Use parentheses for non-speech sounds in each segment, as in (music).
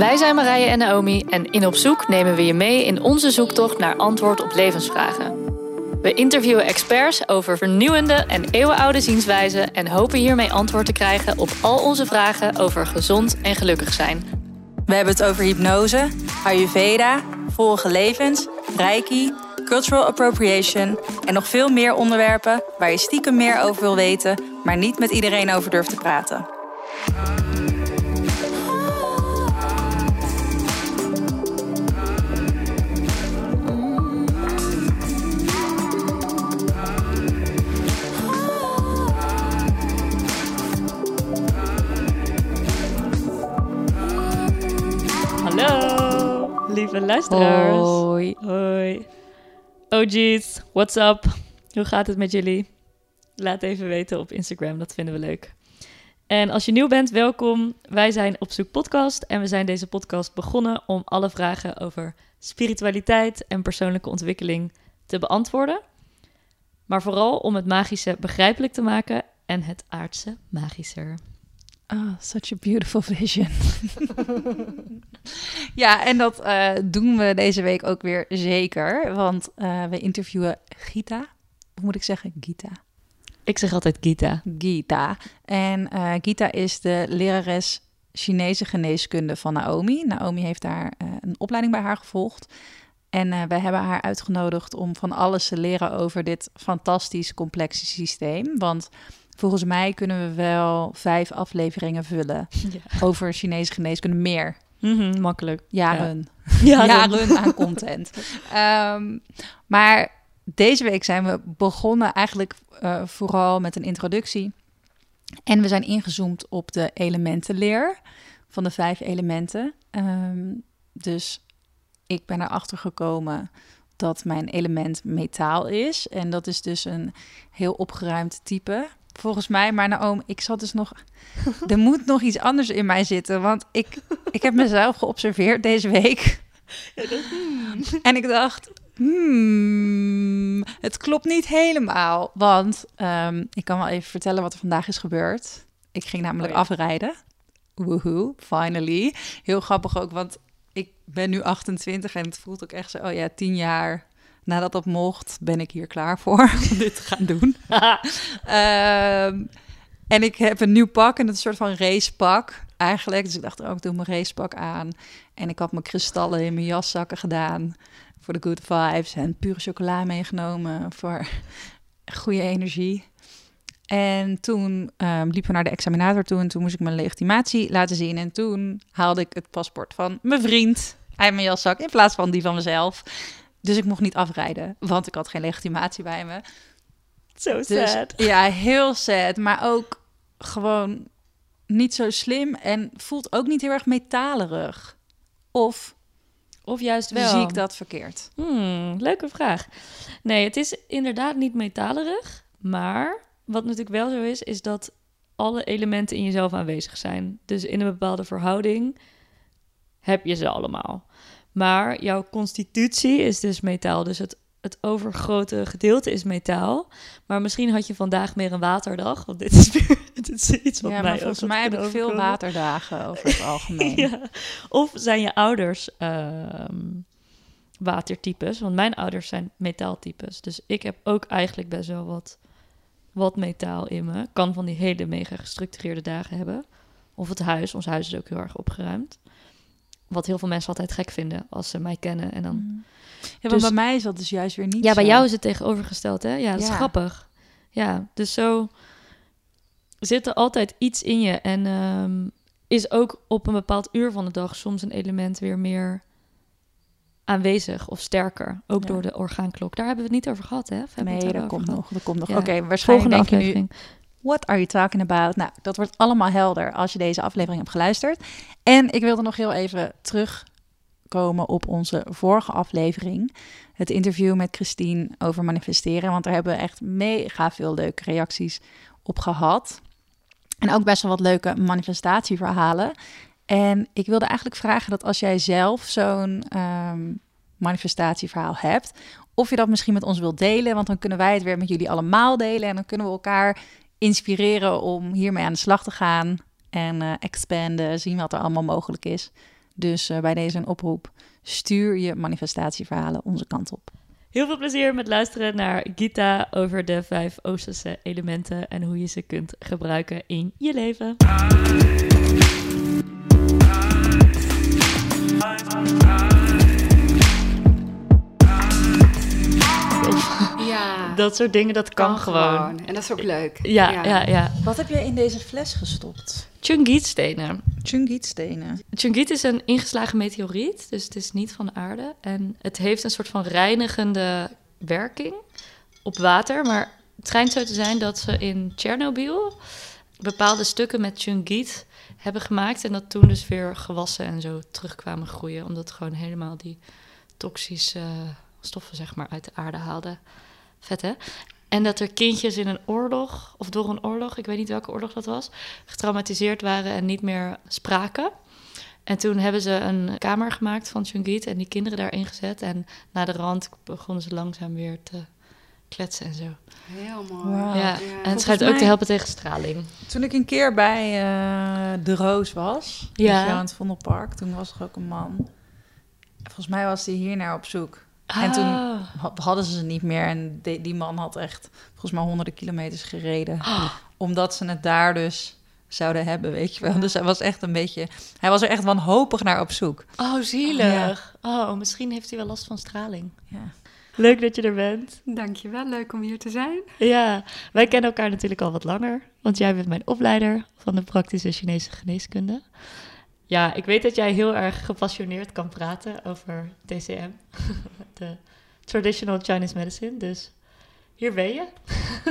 Wij zijn Marije en Naomi en in Op Zoek nemen we je mee in onze zoektocht naar antwoord op levensvragen. We interviewen experts over vernieuwende en eeuwenoude zienswijzen en hopen hiermee antwoord te krijgen op al onze vragen over gezond en gelukkig zijn. We hebben het over hypnose, Ayurveda, vorige levens, Reiki, cultural appropriation en nog veel meer onderwerpen waar je stiekem meer over wil weten, maar niet met iedereen over durft te praten. Luisteraars. Hoi. Hoi. OG's, what's up? Hoe gaat het met jullie? Laat even weten op Instagram, dat vinden we leuk. En als je nieuw bent, welkom. Wij zijn Op Zoek Podcast en we zijn deze podcast begonnen om alle vragen over spiritualiteit en persoonlijke ontwikkeling te beantwoorden. Maar vooral om het magische begrijpelijk te maken en het aardse magischer. Oh, such a beautiful vision. (laughs) ja, en dat eh, doen we deze week ook weer zeker. Want eh, we interviewen Gita. Hoe moet ik zeggen? Gita. Ik zeg altijd Gita. Gita. En eh, Gita is de lerares Chinese geneeskunde van Naomi. Naomi heeft daar eh, een opleiding bij haar gevolgd. En eh, wij hebben haar uitgenodigd om van alles te leren over dit fantastisch complexe systeem. Want volgens mij kunnen we wel vijf afleveringen vullen (laughs) Ja. over Chinese geneeskunde. Meer. Mhm, makkelijk. Jaren. Ja. (laughs) Jaren aan content. (laughs) Ehm, maar deze week zijn we begonnen eigenlijk eh, vooral met een introductie. En we zijn ingezoomd op de elementenleer van de vijf elementen. Ehm, dus ik ben erachter gekomen dat mijn element metaal is. En dat is dus een heel opgeruimd type. Volgens mij, maar Naomi, ik zat dus nog... er moet nog iets anders in mij zitten. Want ik, ik heb mezelf geobserveerd deze week. En ik dacht, hmm, het klopt niet helemaal. Want ehm, ik kan wel even vertellen wat er vandaag is gebeurd. Ik ging namelijk Oh ja. afrijden. Woehoe, finally. Heel grappig ook, want ik ben nu 28 en het voelt ook echt zo... Oh ja, tien jaar nadat dat mocht, ben ik hier klaar voor (laughs) om dit te gaan doen. (laughs) Ehm, en ik heb een nieuw pak en het is een soort van racepak eigenlijk. Dus ik dacht, ook doe mijn racepak aan. En ik had mijn kristallen in mijn jaszakken gedaan voor de good vibes. En pure chocola meegenomen voor goede energie. En toen ehm, liepen we naar de examinator toe en toen moest ik mijn legitimatie laten zien. En toen haalde ik het paspoort van mijn vriend uit mijn jaszak in plaats van die van mezelf. Dus ik mocht niet afrijden, want ik had geen legitimatie bij me. Zo Dus ja, heel sad. Maar ook gewoon niet zo slim en voelt ook niet heel erg metalerig. Of Of juist wel. zie ik dat verkeerd? Hmm, leuke vraag. Nee, het is inderdaad niet metalerig. Maar wat natuurlijk wel zo is, is dat alle elementen in jezelf aanwezig zijn. Dus in een bepaalde verhouding heb je ze allemaal. Maar jouw constitutie is dus metaal. Dus het, het overgrote gedeelte is metaal. Maar misschien had je vandaag meer een waterdag. Want dit is, (laughs) weer, dit is iets wat ja, mij maar volgens mij heb ik veel waterdagen over het (laughs) algemeen. Ja. Of zijn je ouders ehm, watertypes? Want mijn ouders zijn metaaltypes. Dus ik heb ook eigenlijk best wel wat, wat metaal in me. Kan van die hele mega gestructureerde dagen hebben. Of het huis. Ons huis is ook heel erg opgeruimd. Wat heel veel mensen altijd gek vinden als ze mij kennen. En dan... Mm. Ja, Dus- bij mij is dat dus juist weer niet Ja, bij zo. jou is het tegenovergesteld, hè? Ja, dat is grappig. Ja, dus zo zit er altijd iets in je. En ehm, is ook op een bepaald uur van de dag soms een element weer meer aanwezig of sterker. Ook Ja. door de orgaanklok. Daar hebben we het niet over gehad, hè? Of Nee, dat komt nog. Dat komt nog. Ja. Oké, waarschijnlijk Volgende denk je nu, aflevering. What are you talking about? Nou, dat wordt allemaal helder als je deze aflevering hebt geluisterd. En ik wilde nog heel even terugkomen op onze vorige aflevering. Het interview met Christine over manifesteren. Want daar hebben we echt mega veel leuke reacties op gehad. En ook best wel wat leuke manifestatieverhalen. En ik wilde eigenlijk vragen dat als jij zelf zo'n ehm, manifestatieverhaal hebt, of je dat misschien met ons wilt delen, want dan kunnen wij het weer met jullie allemaal delen en dan kunnen we elkaar inspireren om hiermee aan de slag te gaan en eh expanden, zien wat er allemaal mogelijk is. Dus eh, bij deze een oproep. Stuur je manifestatieverhalen onze kant op. Heel veel plezier met luisteren naar Gita over de vijf Oosterse elementen en hoe je ze kunt gebruiken in je leven. Ja, Dat soort dingen, dat kan, gewoon. En dat is ook leuk. Ja, ja, ja. Wat heb je in deze fles gestopt? Chungit-stenen. Chungietstenen. Chungit is een ingeslagen meteoriet, dus het is niet van de aarde. En het heeft een soort van reinigende werking op water. Maar het schijnt zo te zijn dat ze in Tsjernobyl bepaalde stukken met Chungit hebben gemaakt. En dat toen dus weer gewassen en zo terugkwamen groeien. Omdat gewoon helemaal die toxische stoffen zeg maar uit de aarde haalden. Vet hè? En dat er kindjes in een oorlog, of door een oorlog, ik weet niet welke oorlog dat was, getraumatiseerd waren en niet meer spraken. En toen hebben ze een kamer gemaakt van Chungit en die kinderen daarin gezet. En na de rand begonnen ze langzaam weer te kletsen en zo. Heel mooi. Ja. ja. En het Volgens schijnt ook te helpen tegen straling. Toen ik een keer bij eh, De Roos was, Ja. ja. aan het Vondelpark, toen was er ook een man. Volgens mij was hij hier naar op zoek. En toen Ah. ha- hadden ze ze niet meer. En die, die man had echt volgens mij honderden kilometers gereden. Ah. Omdat ze het daar dus zouden hebben, weet je wel. Dus hij was echt een beetje... Hij was er echt wanhopig naar op zoek. Oh, zielig. Oh, misschien heeft hij wel last van straling. Ja. Leuk dat je er bent. Dankjewel, leuk om hier te zijn. Ja, wij kennen elkaar natuurlijk al wat langer. Want jij bent mijn opleider van de praktische Chinese geneeskunde. Ja, ik weet dat jij heel erg gepassioneerd kan praten over TCM. (laughs) De Traditional Chinese Medicine. Dus hier ben je.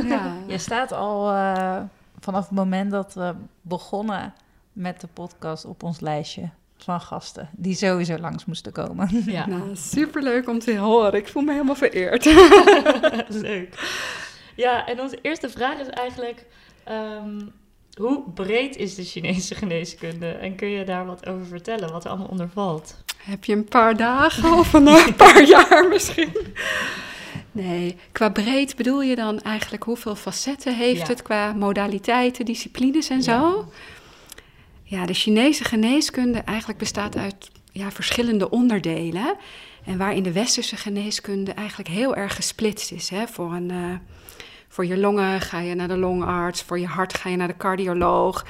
Ja. (laughs) Je staat al eh, vanaf het moment dat we begonnen met de podcast op ons lijstje van gasten. Die sowieso langs moesten komen. (laughs) Ja, Nou, superleuk om te horen. Ik voel me helemaal vereerd. leuk. Ja, en onze eerste vraag is eigenlijk... ehm, hoe breed is de Chinese geneeskunde? En kun je daar wat over vertellen, wat er allemaal onder valt? Heb je een paar dagen (laughs) of een eh, paar jaar misschien? Nee, qua breed bedoel je dan eigenlijk hoeveel facetten heeft Ja. het qua modaliteiten, disciplines en zo? Ja, de Chinese geneeskunde eigenlijk bestaat uit ja, verschillende onderdelen. En waarin de westerse geneeskunde eigenlijk heel erg gesplitst is. Hè? Voor, een, eh, voor je longen ga je naar de longarts, voor je hart ga je naar de cardioloog.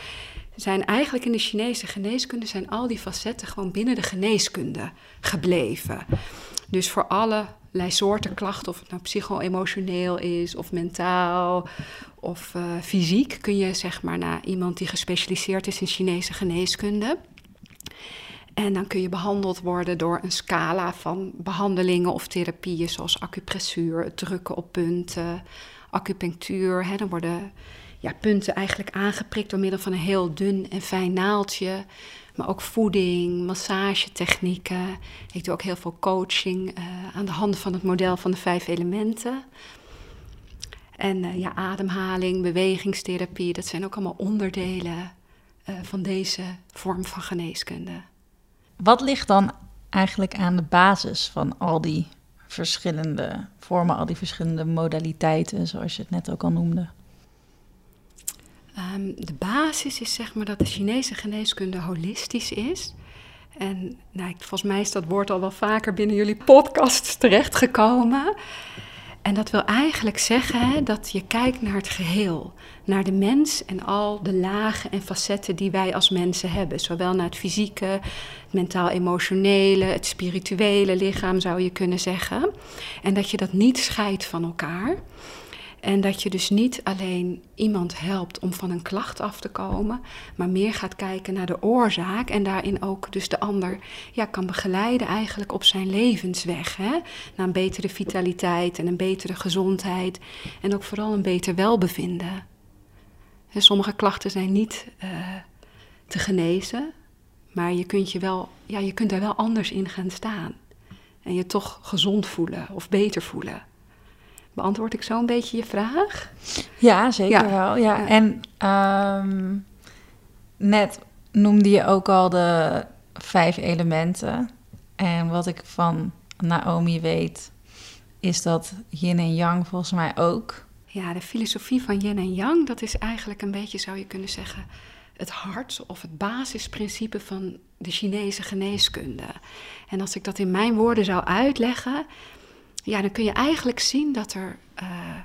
Zijn eigenlijk in de Chinese geneeskunde zijn al die facetten gewoon binnen de geneeskunde gebleven. Dus voor allerlei soorten klachten, of het nou psycho-emotioneel is, of mentaal, of eh, fysiek, kun je zeg maar naar iemand die gespecialiseerd is in Chinese geneeskunde. En dan kun je behandeld worden door een scala van behandelingen of therapieën, zoals acupressuur, drukken op punten, acupunctuur. Dan worden ja, punten eigenlijk aangeprikt door middel van een heel dun en fijn naaldje. Maar ook voeding, massagetechnieken. Ik doe ook heel veel coaching eh, aan de hand van het model van de vijf elementen. En eh, ja, ademhaling, bewegingstherapie, dat zijn ook allemaal onderdelen eh, van deze vorm van geneeskunde. Wat ligt dan eigenlijk aan de basis van al die verschillende vormen, al die verschillende modaliteiten, zoals je het net ook al noemde? Ehm, de basis is zeg maar dat de Chinese geneeskunde holistisch is. En nou, volgens mij is dat woord al wel vaker binnen jullie podcasts terechtgekomen. En dat wil eigenlijk zeggen hè, dat je kijkt naar het geheel, naar de mens en al de lagen en facetten die wij als mensen hebben. Zowel naar het fysieke, het mentaal-emotionele, het spirituele lichaam zou je kunnen zeggen. En dat je dat niet scheidt van elkaar. En dat je dus niet alleen iemand helpt om van een klacht af te komen, maar meer gaat kijken naar de oorzaak en daarin ook dus de ander ja, kan begeleiden eigenlijk op zijn levensweg. Hè? Naar een betere vitaliteit en een betere gezondheid en ook vooral een beter welbevinden. Hè, sommige klachten zijn niet eh, te genezen, maar je kunt, je, wel, ja, je kunt er wel anders in gaan staan. En je toch gezond voelen of beter voelen. Beantwoord ik zo een beetje je vraag? Ja, zeker Ja. wel. Ja. Ja. En ehm, net noemde je ook al de vijf elementen. En wat ik van Naomi weet, is dat yin en yang volgens mij ook. Ja, de filosofie van yin en yang, dat is eigenlijk een beetje, zou je kunnen zeggen, het hart of het basisprincipe van de Chinese geneeskunde. En als ik dat in mijn woorden zou uitleggen, ja, dan kun je eigenlijk zien dat er uh,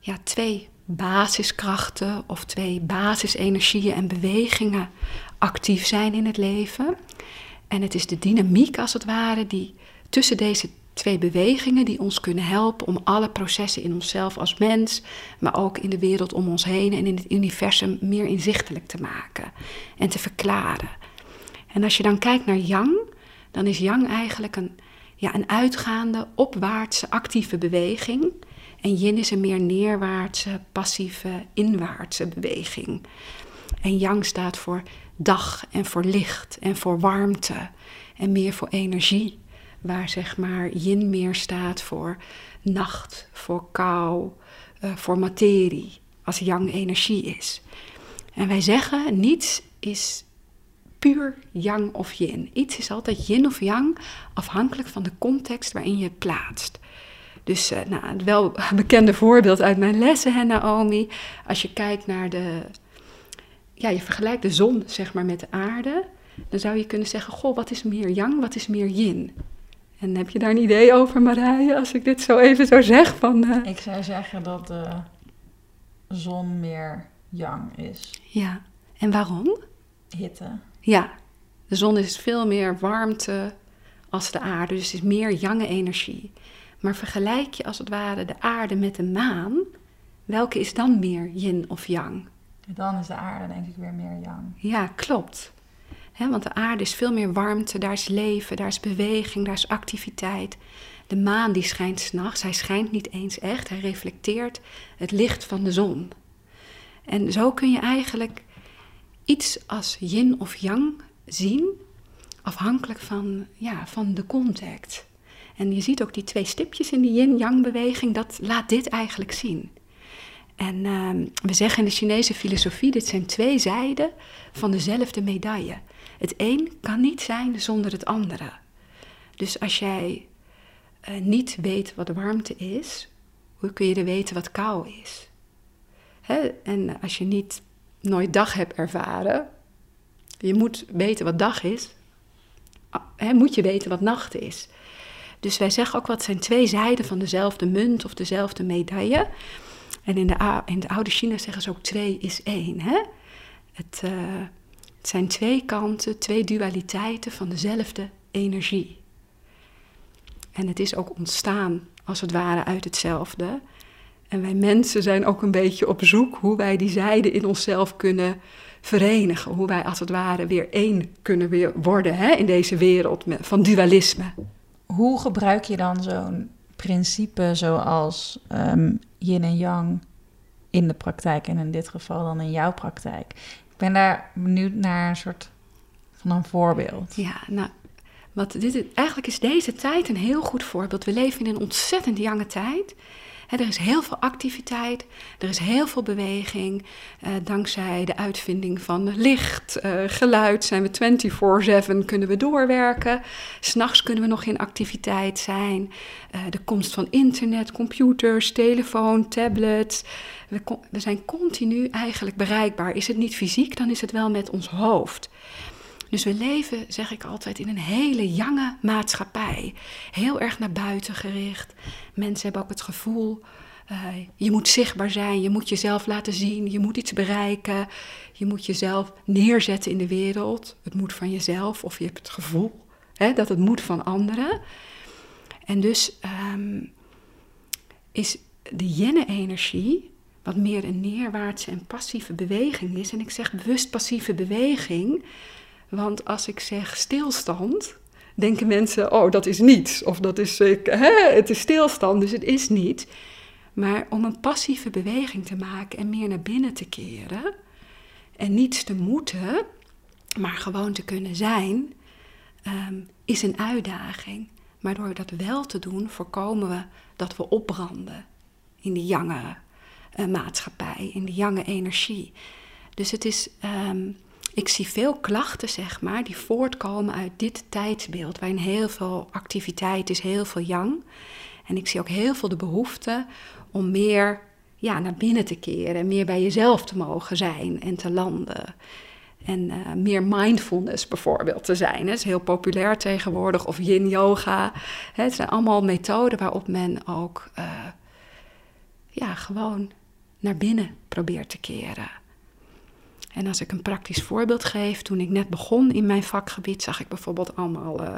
ja, twee basiskrachten of twee basisenergieën en bewegingen actief zijn in het leven. En het is de dynamiek als het ware die tussen deze twee bewegingen die ons kunnen helpen om alle processen in onszelf als mens, maar ook in de wereld om ons heen en in het universum meer inzichtelijk te maken en te verklaren. En als je dan kijkt naar yang, dan is yang eigenlijk een, ja, een uitgaande, opwaartse, actieve beweging. En yin is een meer neerwaartse, passieve, inwaartse beweging. En yang staat voor dag en voor licht en voor warmte en meer voor energie. Waar zeg maar yin meer staat voor nacht, voor kou, uh, voor materie, als yang energie is. En wij zeggen niets is puur yang of yin. Iets is altijd yin of yang, afhankelijk van de context waarin je het plaatst. Dus uh, nou, het wel (laughs) bekende voorbeeld uit mijn lessen, hè, Naomi. Als je kijkt naar de. Ja, je vergelijkt de zon, zeg maar, met de aarde. Dan zou je kunnen zeggen: Goh, wat is meer yang, wat is meer yin? En heb je daar een idee over, Marije, als ik dit zo even zo zeg? Van, uh... Ik zou zeggen dat de zon meer yang is. Ja, en waarom? Hitte. Ja, de zon is veel meer warmte als de aarde, dus het is meer jange energie. Maar vergelijk je als het ware de aarde met de maan, welke is dan meer yin of yang? Dan is de aarde denk ik weer meer yang. Ja, klopt. want de aarde is veel meer warmte, daar is leven, daar is beweging, daar is activiteit. De maan die schijnt s'nachts, hij schijnt niet eens echt, hij reflecteert het licht van de zon. En zo kun je eigenlijk iets als yin of yang zien, afhankelijk van, ja, van de contact. En je ziet ook die twee stipjes in die yin-yang beweging, dat laat dit eigenlijk zien. En uh, we zeggen in de Chinese filosofie, dit zijn twee zijden van dezelfde medaille. Het een kan niet zijn zonder het andere. Dus als jij uh, niet weet wat warmte is, hoe kun je er weten wat kou is? Hè? En als je niet nooit dag hebt ervaren, je moet weten wat dag is, hè, moet je weten wat nacht is. Dus wij zeggen ook wat zijn twee zijden van dezelfde munt of dezelfde medaille. En in de, in de oude China zeggen ze ook twee is één. Hè? Het, uh, het zijn twee kanten, twee dualiteiten van dezelfde energie. En het is ook ontstaan als het ware uit hetzelfde. En wij mensen zijn ook een beetje op zoek hoe wij die zijden in onszelf kunnen verenigen. Hoe wij als het ware weer één kunnen weer worden hè, in deze wereld van dualisme. Hoe gebruik je dan zo'n principe zoals um, yin en yang in de praktijk en in dit geval dan in jouw praktijk? Ik ben daar benieuwd naar een soort van een voorbeeld. Ja, nou, wat dit, eigenlijk is deze tijd een heel goed voorbeeld. We leven in een ontzettend jonge tijd er is heel veel activiteit, er is heel veel beweging. Uh, dankzij de uitvinding van licht, uh, geluid zijn we 24/7, kunnen we doorwerken. S'nachts kunnen we nog in activiteit zijn. Uh, de komst van internet, computers, telefoon, tablets. We, we zijn continu eigenlijk bereikbaar. Is het niet fysiek, dan is het wel met ons hoofd. Dus we leven, zeg ik altijd, in een hele jonge maatschappij. Heel erg naar buiten gericht. Mensen hebben ook het gevoel, uh, je moet zichtbaar zijn, je moet jezelf laten zien, je moet iets bereiken. Je moet jezelf neerzetten in de wereld. Het moet van jezelf of je hebt het gevoel hè, dat het moet van anderen. En dus um, is de jenne-energie, wat meer een neerwaartse en passieve beweging is. En ik zeg bewust passieve beweging, want als ik zeg stilstand, denken mensen, oh, dat is niets. Of dat is, hè, het is stilstand, dus het is niet. Maar om een passieve beweging te maken en meer naar binnen te keren en niets te moeten, maar gewoon te kunnen zijn, ehm, is een uitdaging. Maar door dat wel te doen, voorkomen we dat we opbranden in die jonge uh, maatschappij, in die jonge energie. Dus het is ehm, ik zie veel klachten, zeg maar, die voortkomen uit dit tijdsbeeld, waarin heel veel activiteit is, heel veel yang. En ik zie ook heel veel de behoefte om meer ja, naar binnen te keren en meer bij jezelf te mogen zijn en te landen. En eh, meer mindfulness bijvoorbeeld te zijn. Het is heel populair tegenwoordig. Of yin yoga. Het zijn allemaal methoden waarop men ook uh, ja, gewoon naar binnen probeert te keren. En als ik een praktisch voorbeeld geef, toen ik net begon in mijn vakgebied, zag ik bijvoorbeeld allemaal uh,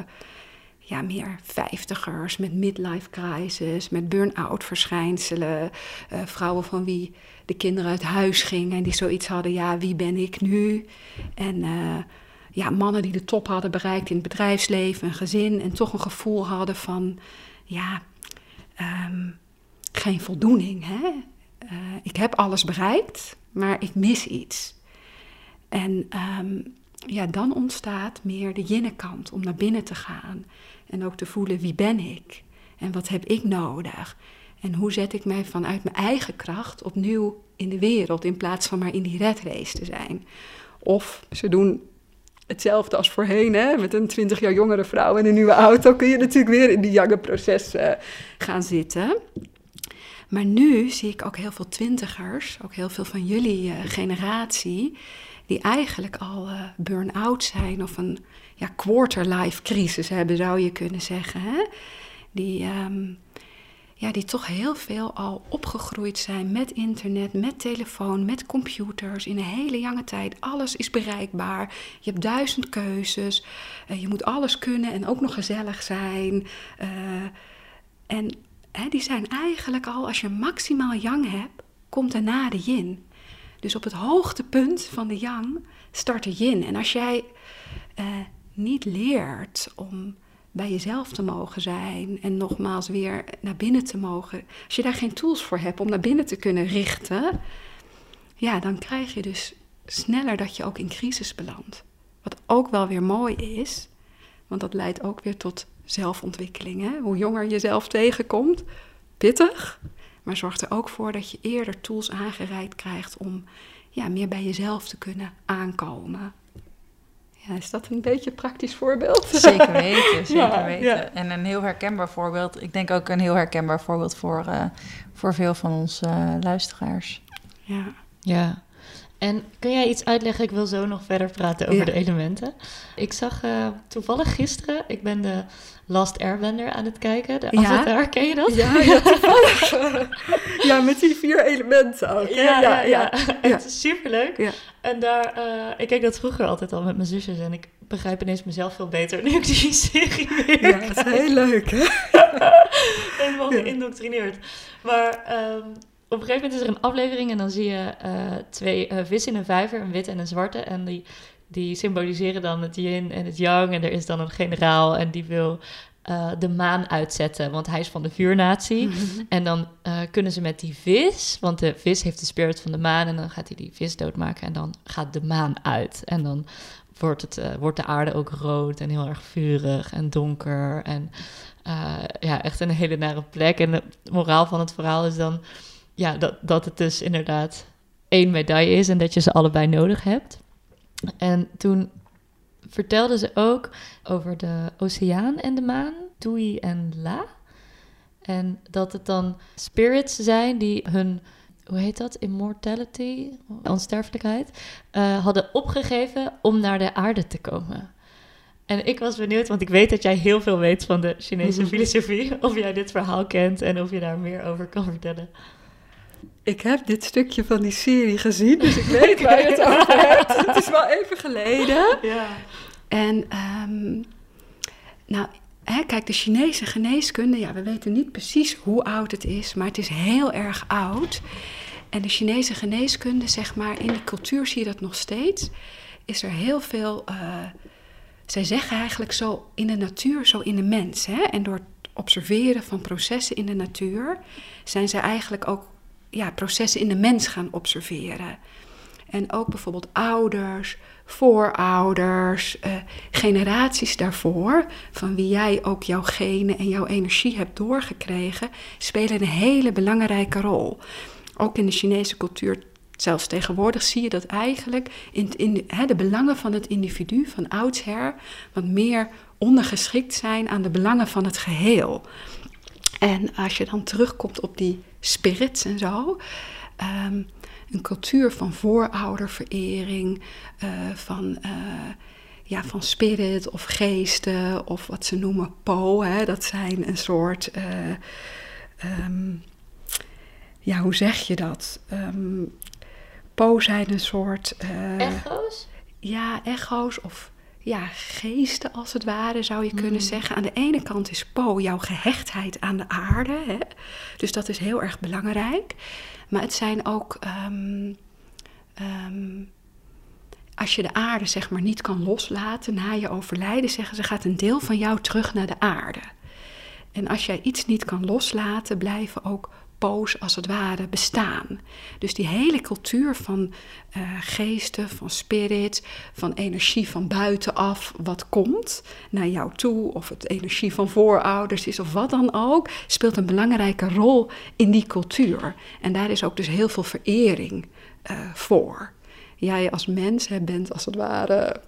ja, meer vijftigers met midlife crisis, met burn-out verschijnselen, uh, vrouwen van wie de kinderen uit huis gingen en die zoiets hadden, ja, wie ben ik nu? En uh, ja, mannen die de top hadden bereikt in het bedrijfsleven, een gezin en toch een gevoel hadden van, ja, um, geen voldoening. Hè? Ik heb alles bereikt, maar ik mis iets. En um, ja, dan ontstaat meer de jinnenkant om naar binnen te gaan. En ook te voelen wie ben ik en wat heb ik nodig. En hoe zet ik mij vanuit mijn eigen kracht opnieuw in de wereld in plaats van maar in die red race te zijn. Of ze doen hetzelfde als voorheen, hè? met een 20 jaar jongere vrouw en een nieuwe auto kun je natuurlijk weer in die jonge proces uh, gaan zitten. Maar nu zie ik ook heel veel twintigers, ook heel veel van jullie uh, generatie, die eigenlijk al uh, burn-out zijn of een ja, quarter-life crisis hebben, zou je kunnen zeggen. Hè? Die, um, ja, die toch heel veel al opgegroeid zijn met internet, met telefoon, met computers. In een hele lange tijd. Alles is bereikbaar. Je hebt duizend keuzes. Uh, je moet alles kunnen en ook nog gezellig zijn. Uh, en hè, die zijn eigenlijk al, als je maximaal yang hebt, komt daarna de yin. Dus op het hoogtepunt van de yang start de yin. En als jij uh, niet leert om bij jezelf te mogen zijn en nogmaals weer naar binnen te mogen. Als je daar geen tools voor hebt om naar binnen te kunnen richten, ja, dan krijg je dus sneller dat je ook in crisis belandt. Wat ook wel weer mooi is, want dat leidt ook weer tot zelfontwikkeling. Hè? Hoe jonger je zelf tegenkomt, pittig, maar zorgt er ook voor dat je eerder tools aangereikt krijgt om ja, meer bij jezelf te kunnen aankomen. Ja, is dat een beetje een praktisch voorbeeld? Zeker (laughs) weten, zeker ja, weten. Ja. En een heel herkenbaar voorbeeld. Ik denk ook een heel herkenbaar voorbeeld voor, uh, voor veel van onze uh, luisteraars. Ja. Ja. En kun jij iets uitleggen? Ik wil zo nog verder praten over de elementen. Ik zag uh, toevallig gisteren, ik ben de Last Airbender aan het kijken. De Avatar, ken je dat? Ja, ja (laughs) ja, met die vier elementen ook. Ja, ja, (laughs) ja. Het is superleuk. Ja. En daar, uh, ik keek dat vroeger altijd al met mijn zusjes en ik begrijp ineens mezelf veel beter nu ik die (laughs) serie weer Ja, dat is heel leuk, hè? Helemaal geïndoctrineerd. Maar um, op een gegeven moment is er een aflevering en dan zie je uh, twee uh, vissen in een vijver, een wit en een zwarte. En die, die symboliseren dan het yin en het yang. En er is dan een generaal en die wil uh, de maan uitzetten, want hij is van de vuurnatie. (laughs) Mm -hmm. En dan kunnen ze met die vis, want de vis heeft de spirit van de maan... en dan gaat hij die vis doodmaken en dan gaat de maan uit. En dan wordt, het, wordt de aarde ook rood en heel erg vurig en donker. En ja, echt een hele nare plek. En de moraal van het verhaal is dan ja, dat, dat het dus inderdaad één medaille is en dat je ze allebei nodig hebt. En toen vertelde ze ook over de oceaan en de maan, Tui en La. En dat het dan spirits zijn die hun, hoe heet dat, immortality, onsterfelijkheid, uh, hadden opgegeven om naar de aarde te komen. En ik was benieuwd, want ik weet dat jij heel veel weet van de Chinese (laughs) filosofie. Of jij dit verhaal kent en of je daar meer over kan vertellen ik heb dit stukje van die serie gezien, dus ik weet waar je het over hebt. (laughs) Het is wel even geleden. Ja. En um, nou, hè, kijk, de Chinese geneeskunde, ja, we weten niet precies hoe oud het is, maar het is heel erg oud. En de Chinese geneeskunde, zeg maar, in die cultuur zie je dat nog steeds, is er heel veel. Uh, zij zeggen eigenlijk zo in de natuur, zo in de mens. Hè? En door het observeren van processen in de natuur zijn zij eigenlijk ook ja, processen in de mens gaan observeren. En ook bijvoorbeeld ouders, voorouders, uh, generaties daarvoor, van wie jij ook jouw genen en jouw energie hebt doorgekregen, spelen een hele belangrijke rol. Ook in de Chinese cultuur, zelfs tegenwoordig, zie je dat eigenlijk in, in hè, de belangen van het individu van oudsher wat meer ondergeschikt zijn aan de belangen van het geheel. En als je dan terugkomt op die spirits en zo. Ehm, een cultuur van voorouderverering, uh, van, uh, ja, van spirit of geesten of wat ze noemen po. Hè, dat zijn een soort, uh, um, ja, hoe zeg je dat? Um, po zijn een soort... echo's? Ja, echo's of ja, geesten als het ware, zou je kunnen zeggen. Aan de ene kant is Po jouw gehechtheid aan de aarde. Hè? Dus dat is heel erg belangrijk. Maar het zijn ook. Um, um, als je de aarde zeg maar niet kan loslaten na je overlijden, zeggen ze gaat een deel van jou terug naar de aarde. En als jij iets niet kan loslaten, blijven ook als het ware bestaan. Dus die hele cultuur van uh, geesten, van spirit, van energie van buitenaf, wat komt naar jou toe, of het energie van voorouders is of wat dan ook, speelt een belangrijke rol in die cultuur. En daar is ook dus heel veel verering uh, voor. Jij als mens bent als het ware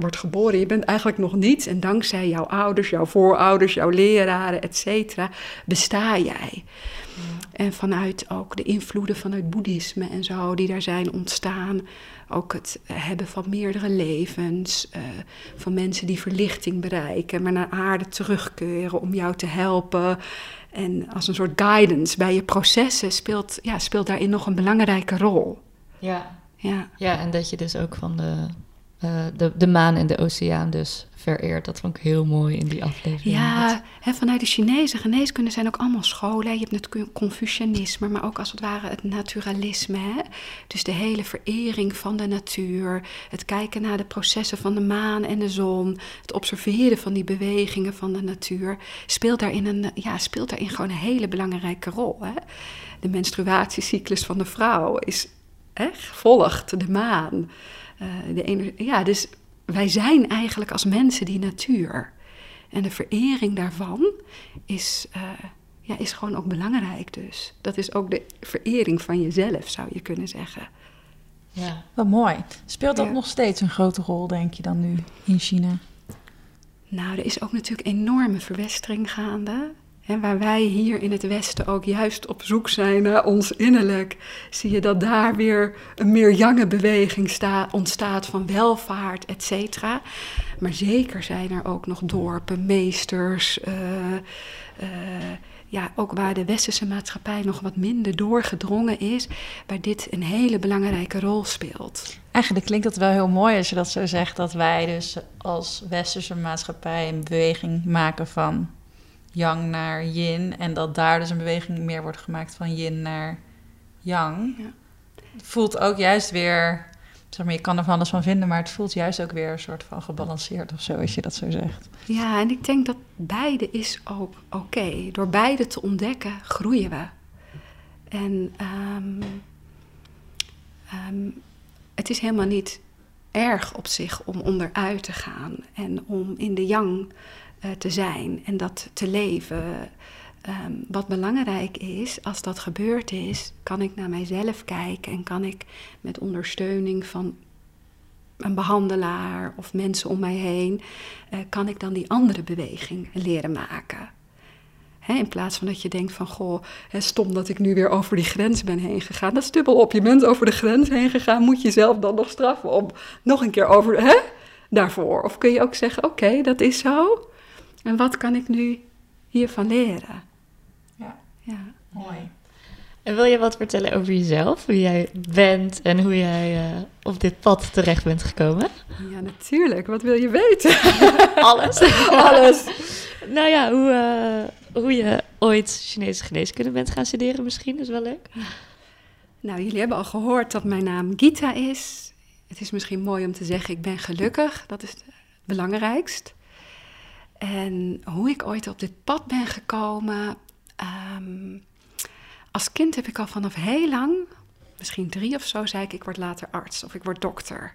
wordt geboren. Je bent eigenlijk nog niets. En dankzij jouw ouders, jouw voorouders, jouw leraren, et cetera, besta jij. En vanuit ook de invloeden vanuit boeddhisme en zo, die daar zijn ontstaan. Ook het hebben van meerdere levens, uh, van mensen die verlichting bereiken, maar naar aarde terugkeren om jou te helpen. En als een soort guidance bij je processen speelt, ja, speelt daarin nog een belangrijke rol. Ja. Ja. ja, en dat je dus ook van de, de, de maan en de oceaan dus vereerd. Dat vond ik heel mooi in die aflevering. Ja, hè, vanuit de Chinese geneeskunde zijn ook allemaal scholen. Je hebt natuurlijk Confucianisme, maar ook als het ware het naturalisme. Hè? Dus de hele verering van de natuur. Het kijken naar de processen van de maan en de zon. Het observeren van die bewegingen van de natuur. Speelt daarin, een, ja, speelt daarin gewoon een hele belangrijke rol. Hè? De menstruatiecyclus van de vrouw is hè, volgt de maan. Uh, de ja, dus wij zijn eigenlijk als mensen die natuur. En de verering daarvan is, uh, ja, is gewoon ook belangrijk dus. Dat is ook de verering van jezelf, zou je kunnen zeggen. Ja. Wat mooi. Speelt dat ja. nog steeds een grote rol, denk je dan nu in China? Nou, er is ook natuurlijk enorme verwestering gaande. En waar wij hier in het Westen ook juist op zoek zijn naar ons innerlijk, zie je dat daar weer een meer jonge beweging sta, ontstaat van welvaart, et cetera. Maar zeker zijn er ook nog dorpen, meesters, uh, uh, ja, ook waar de westerse maatschappij nog wat minder doorgedrongen is, waar dit een hele belangrijke rol speelt. Eigenlijk klinkt dat wel heel mooi als je dat zo zegt, dat wij dus als westerse maatschappij een beweging maken van yang naar yin. En dat daar dus een beweging meer wordt gemaakt van yin naar yang. Ja. Het voelt ook juist weer, zeg maar, je kan er van alles van vinden, maar het voelt juist ook weer een soort van gebalanceerd of zo, als je dat zo zegt. Ja, en ik denk dat beide is ook oké. Door beide te ontdekken, groeien we. En um, um, het is helemaal niet erg op zich om onderuit te gaan en om in de yang uh, te zijn en dat te leven. Um, wat belangrijk is, als dat gebeurd is, kan ik naar mijzelf kijken en kan ik met ondersteuning van een behandelaar of mensen om mij heen, uh, kan ik dan die andere beweging leren maken. In plaats van dat je denkt van, goh, stom dat ik nu weer over die grens ben heen gegaan. Dat is dubbel op. Je bent over de grens heen gegaan, moet je jezelf dan nog straffen om nog een keer over, daarvoor. Of kun je ook zeggen, oké, dat is zo. En wat kan ik nu hiervan leren? Ja, ja. mooi. En wil je wat vertellen over jezelf? Hoe jij bent en hoe jij uh, op dit pad terecht bent gekomen? Ja, natuurlijk. Wat wil je weten? (laughs) Alles. (laughs) Alles. nou ja, hoe, uh, hoe je ooit Chinese geneeskunde bent gaan studeren misschien, is wel leuk. Nou, jullie hebben al gehoord dat mijn naam Gita is. Het is misschien mooi om te zeggen, ik ben gelukkig. Dat is het belangrijkst. En hoe ik ooit op dit pad ben gekomen. Um, als kind heb ik al vanaf heel lang, misschien drie of zo, zei ik: ik word later arts of ik word dokter.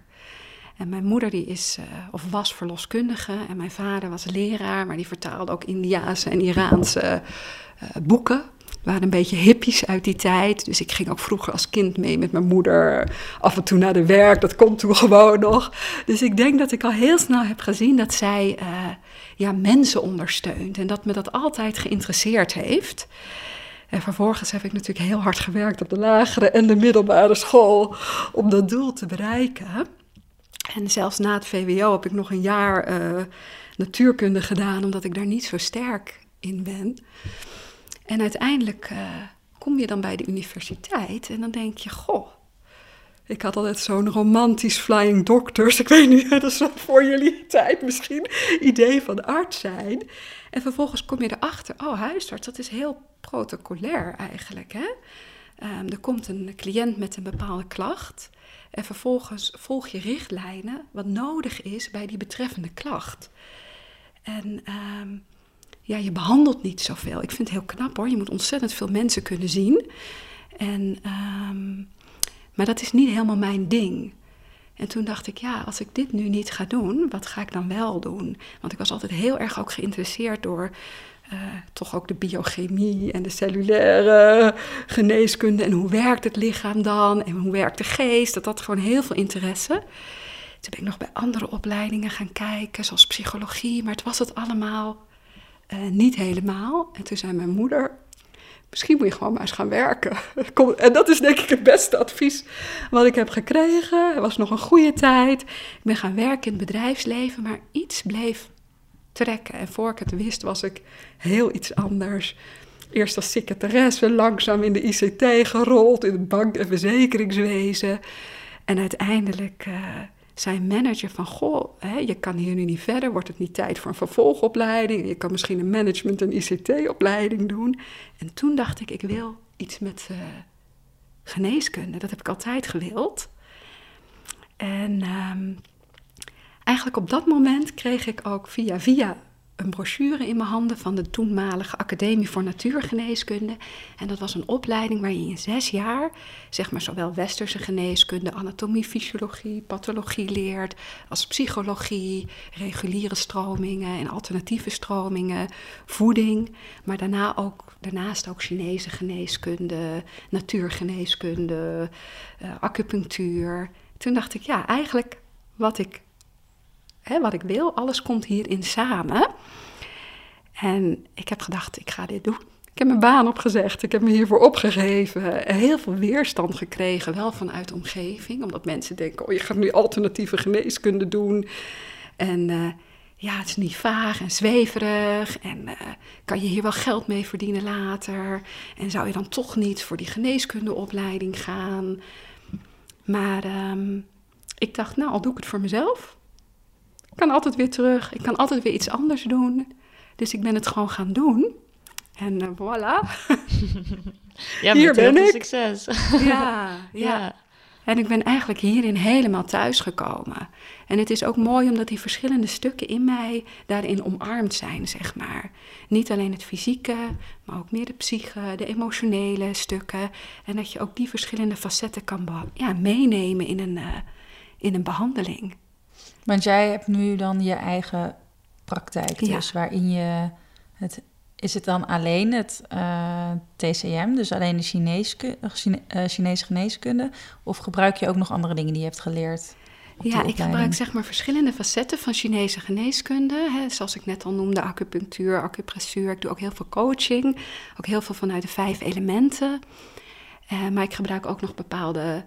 En mijn moeder die is, uh, of was verloskundige en mijn vader was leraar, maar die vertaalde ook Indiaanse en Iraanse uh, boeken. Waren een beetje hippies uit die tijd. Dus ik ging ook vroeger als kind mee met mijn moeder. Af en toe naar de werk, dat komt toen (laughs) gewoon nog. Dus ik denk dat ik al heel snel heb gezien dat zij uh, ja, mensen ondersteunt. En dat me dat altijd geïnteresseerd heeft. En vervolgens heb ik natuurlijk heel hard gewerkt op de lagere en de middelbare school om dat doel te bereiken. En zelfs na het VWO heb ik nog een jaar eh, natuurkunde gedaan, omdat ik daar niet zo sterk in ben. En uiteindelijk uh, kom je dan bij de universiteit en dan denk je: Goh, ik had altijd zo'n romantisch flying doctors. Ik weet niet, dat is voor jullie tijd misschien idee van arts zijn. En vervolgens kom je erachter, oh huisarts, dat is heel protocolair eigenlijk. Hè? Um, er komt een cliënt met een bepaalde klacht. En vervolgens volg je richtlijnen wat nodig is bij die betreffende klacht. En um, ja, je behandelt niet zoveel. Ik vind het heel knap hoor. Je moet ontzettend veel mensen kunnen zien. En um, maar dat is niet helemaal mijn ding. En toen dacht ik, ja, als ik dit nu niet ga doen, wat ga ik dan wel doen? Want ik was altijd heel erg ook geïnteresseerd door uh, toch ook de biochemie en de cellulaire geneeskunde. En hoe werkt het lichaam dan? En hoe werkt de geest? Dat had gewoon heel veel interesse. Toen ben ik nog bij andere opleidingen gaan kijken, zoals psychologie. Maar het was het allemaal uh, niet helemaal. En toen zei mijn moeder, misschien moet je gewoon maar eens gaan werken. (laughs) En dat is denk ik het beste advies wat ik heb gekregen. Het was nog een goede tijd. Ik ben gaan werken in het bedrijfsleven, maar iets bleef trekken. En voor ik het wist, was ik heel iets anders. Eerst als secretaresse, langzaam in de ICT gerold, in het bank- en verzekeringswezen. En uiteindelijk uh, zijn manager van, goh, hè, je kan hier nu niet verder, wordt het niet tijd voor een vervolgopleiding? Je kan misschien een management- en ICT-opleiding doen. En toen dacht ik, ik wil iets met uh, geneeskunde. Dat heb ik altijd gewild. En um, eigenlijk op dat moment kreeg ik ook via via een brochure in mijn handen van de toenmalige Academie voor Natuurgeneeskunde. En dat was een opleiding waar je in zes jaar, zeg maar, zowel westerse geneeskunde, anatomie, fysiologie, pathologie leert, als psychologie, reguliere stromingen en alternatieve stromingen, voeding, maar daarna ook, daarnaast ook Chinese geneeskunde, natuurgeneeskunde, uh, acupunctuur. Toen dacht ik, ja, eigenlijk wat ik wat ik wil. Alles komt hierin samen. En ik heb gedacht, ik ga dit doen. Ik heb mijn baan opgezegd, ik heb me hiervoor opgegeven. Heel veel weerstand gekregen, wel vanuit de omgeving. Omdat mensen denken, oh je gaat nu alternatieve geneeskunde doen. En uh, ja, het is niet vaag en zweverig. En uh, kan je hier wel geld mee verdienen later? En zou je dan toch niet voor die geneeskundeopleiding gaan? Maar um, ik dacht, nou, al doe ik het voor mezelf. Ik kan altijd weer terug. Ik kan altijd weer iets anders doen. Dus ik ben het gewoon gaan doen. En uh, voilà. (laughs) ja, Hier ben ik. succes. (laughs) ja, ja, ja. En ik ben eigenlijk hierin helemaal thuisgekomen. En het is ook mooi omdat die verschillende stukken in mij daarin omarmd zijn, zeg maar. Niet alleen het fysieke, maar ook meer de psyche, de emotionele stukken. En dat je ook die verschillende facetten kan ja, meenemen in een, uh, in een behandeling. Want jij hebt nu dan je eigen praktijk, dus waarin je het. Is het dan alleen het uh, eh, TCM, dus alleen de Chinese, Chine, uh, Chinese geneeskunde? Of gebruik je ook nog andere dingen die je hebt geleerd? Ja, ik gebruik zeg maar verschillende facetten van Chinese geneeskunde. Hè, zoals ik net al noemde, acupunctuur, acupressuur. Ik doe ook heel veel coaching, ook heel veel vanuit de vijf elementen. Uh, maar ik gebruik ook nog bepaalde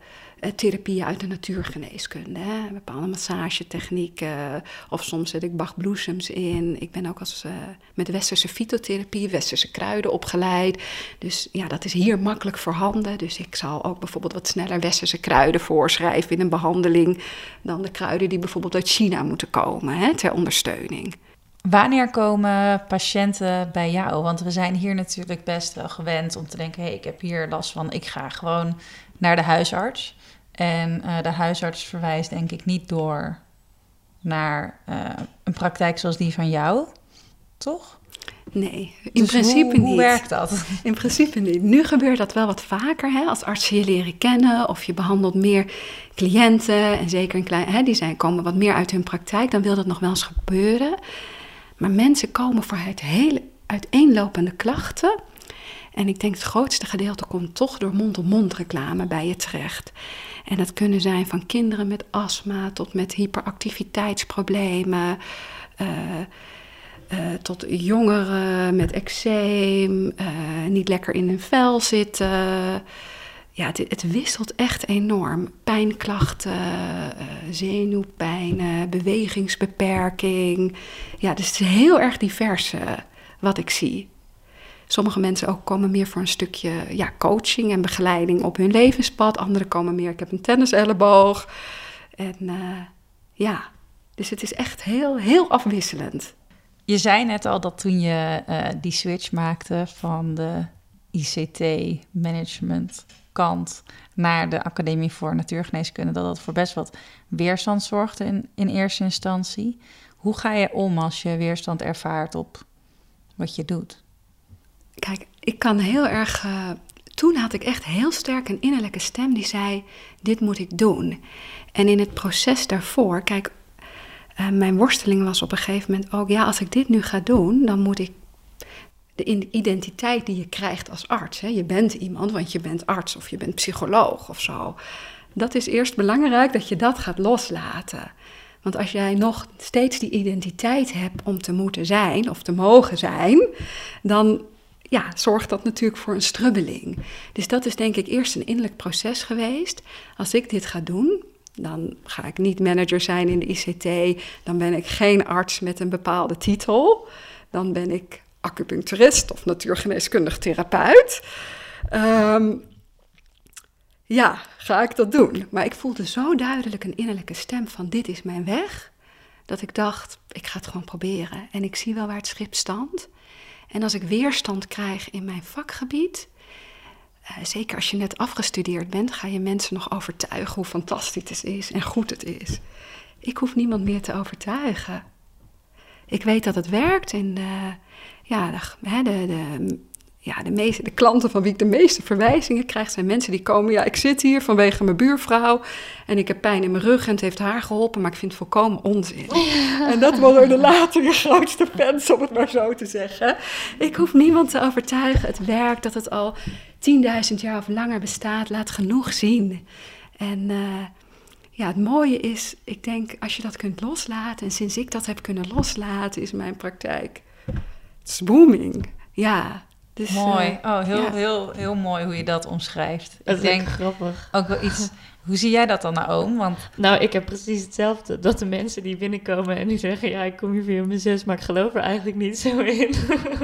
therapieën uit de natuurgeneeskunde. Hè? Bepaalde massagetechnieken. Of soms zet ik bachbloesems in. Ik ben ook als, uh, met westerse fytotherapie, westerse kruiden opgeleid. Dus ja, dat is hier makkelijk voorhanden. Dus ik zal ook bijvoorbeeld wat sneller westerse kruiden voorschrijven in een behandeling. dan de kruiden die bijvoorbeeld uit China moeten komen hè, ter ondersteuning. Wanneer komen patiënten bij jou? Want we zijn hier natuurlijk best wel gewend om te denken: hé, hey, ik heb hier last van, ik ga gewoon naar de huisarts. En uh, de huisarts verwijst denk ik niet door naar uh, een praktijk zoals die van jou, toch? Nee, in dus principe hoe, niet. Hoe werkt dat? In principe niet. Nu gebeurt dat wel wat vaker. Hè? Als artsen je leren kennen of je behandelt meer cliënten. En zeker een klein, hè, die zijn, komen wat meer uit hun praktijk. Dan wil dat nog wel eens gebeuren. Maar mensen komen voor het hele uiteenlopende klachten. En ik denk het grootste gedeelte komt toch door mond-op-mond reclame bij je terecht. En dat kunnen zijn van kinderen met astma tot met hyperactiviteitsproblemen. Uh, eh, tot jongeren met eczeem, eh, niet lekker in hun vel zitten. Ja, het, het wisselt echt enorm. Pijnklachten, uh, zenuwpijn, bewegingsbeperking. Ja, dus het is heel erg divers wat ik zie. Sommige mensen ook komen meer voor een stukje ja, coaching en begeleiding op hun levenspad. Anderen komen meer, ik heb een tenniselleboog. En ja, dus het is echt heel, heel afwisselend. Je zei net al dat toen je uh, die switch maakte van de ICT-management kant naar de Academie voor Natuurgeneeskunde, dat dat voor best wat weerstand zorgde in, in eerste instantie. Hoe ga je om als je weerstand ervaart op wat je doet? Kijk, ik kan heel erg. Uh, toen had ik echt heel sterk een innerlijke stem die zei: Dit moet ik doen. En in het proces daarvoor, kijk, uh, mijn worsteling was op een gegeven moment ook: ja, als ik dit nu ga doen, dan moet ik de identiteit die je krijgt als arts. Hè, je bent iemand, want je bent arts of je bent psycholoog of zo. Dat is eerst belangrijk dat je dat gaat loslaten. Want als jij nog steeds die identiteit hebt om te moeten zijn of te mogen zijn, dan ja, zorgt dat natuurlijk voor een strubbeling. Dus dat is denk ik eerst een innerlijk proces geweest. Als ik dit ga doen, dan ga ik niet manager zijn in de ICT. Dan ben ik geen arts met een bepaalde titel. Dan ben ik acupuncturist of natuurgeneeskundig therapeut. Ehm, ja, ga ik dat doen. Maar ik voelde zo duidelijk een innerlijke stem van dit is mijn weg. Dat ik dacht, ik ga het gewoon proberen. En ik zie wel waar het schip standt. En als ik weerstand krijg in mijn vakgebied, eh, zeker als je net afgestudeerd bent, ga je mensen nog overtuigen hoe fantastisch het is en goed het is. Ik hoef niemand meer te overtuigen. Ik weet dat het werkt en uh, ja, de, de, ja, de, meeste, de klanten van wie ik de meeste verwijzingen krijg, zijn mensen die komen. Ja, ik zit hier vanwege mijn buurvrouw en ik heb pijn in mijn rug en het heeft haar geholpen, maar ik vind het volkomen onzin. En dat worden de later je grootste fans, om het maar zo te zeggen. Ik hoef niemand te overtuigen. Het werkt, dat het al 10.000 jaar of langer bestaat, laat genoeg zien. En uh, ja, het mooie is, ik denk, als je dat kunt loslaten, en sinds ik dat heb kunnen loslaten, is mijn praktijk. Booming. Ja, dus, mooi. Uh, oh, heel, ja. heel, heel mooi hoe je dat omschrijft. Dat ik denk grappig. Ook wel iets. Hoe zie jij dat dan, Naoom? Want... Nou, ik heb precies hetzelfde. Dat de mensen die binnenkomen en die zeggen... ja, ik kom hier via mijn zus, maar ik geloof er eigenlijk niet zo in.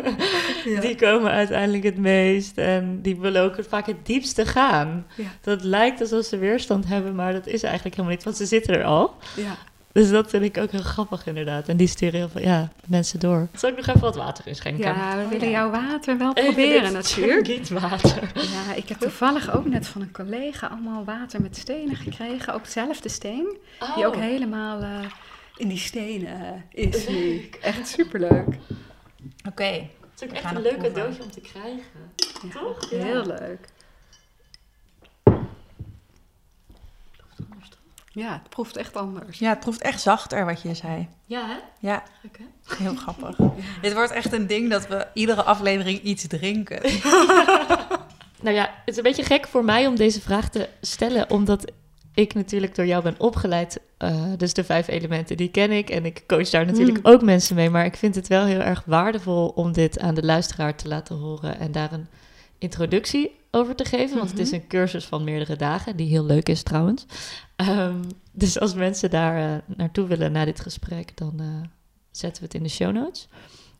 (laughs) ja. Die komen uiteindelijk het meest. En die willen ook vaak het diepste gaan. Ja. Dat lijkt alsof ze weerstand hebben, maar dat is eigenlijk helemaal niet. Want ze zitten er al. Ja. Dus dat vind ik ook heel grappig inderdaad. En die sturen heel veel ja, mensen door. Zal ik nog even wat water inschenken? Ja, we willen jouw water wel (laughs) proberen natuurlijk. Niet water. Ja, ik heb toevallig ook net van een collega allemaal water met stenen gekregen. Ook dezelfde steen. Oh. Die ook helemaal uh, in die stenen uh, is nu. Echt superleuk. Oké. Okay. Het is ook echt een leuk cadeautje om te krijgen. Ja, Toch? Heel leuk. Ja, het proeft echt anders. Ja, het proeft echt zachter wat je zei. Ja, hè? Ja. Heel (laughs) grappig. Dit wordt echt een ding dat we iedere aflevering iets drinken. (laughs) nou ja, het is een beetje gek voor mij om deze vraag te stellen, omdat ik natuurlijk door jou ben opgeleid. Uh, dus de vijf elementen, die ken ik. En ik coach daar natuurlijk mm. ook mensen mee. Maar ik vind het wel heel erg waardevol om dit aan de luisteraar te laten horen en daar een introductie over te geven. Want het is mhm. een cursus van meerdere dagen, die heel leuk is trouwens. Um, dus als mensen daar uh, naartoe willen na dit gesprek, dan uh, zetten we het in de show notes.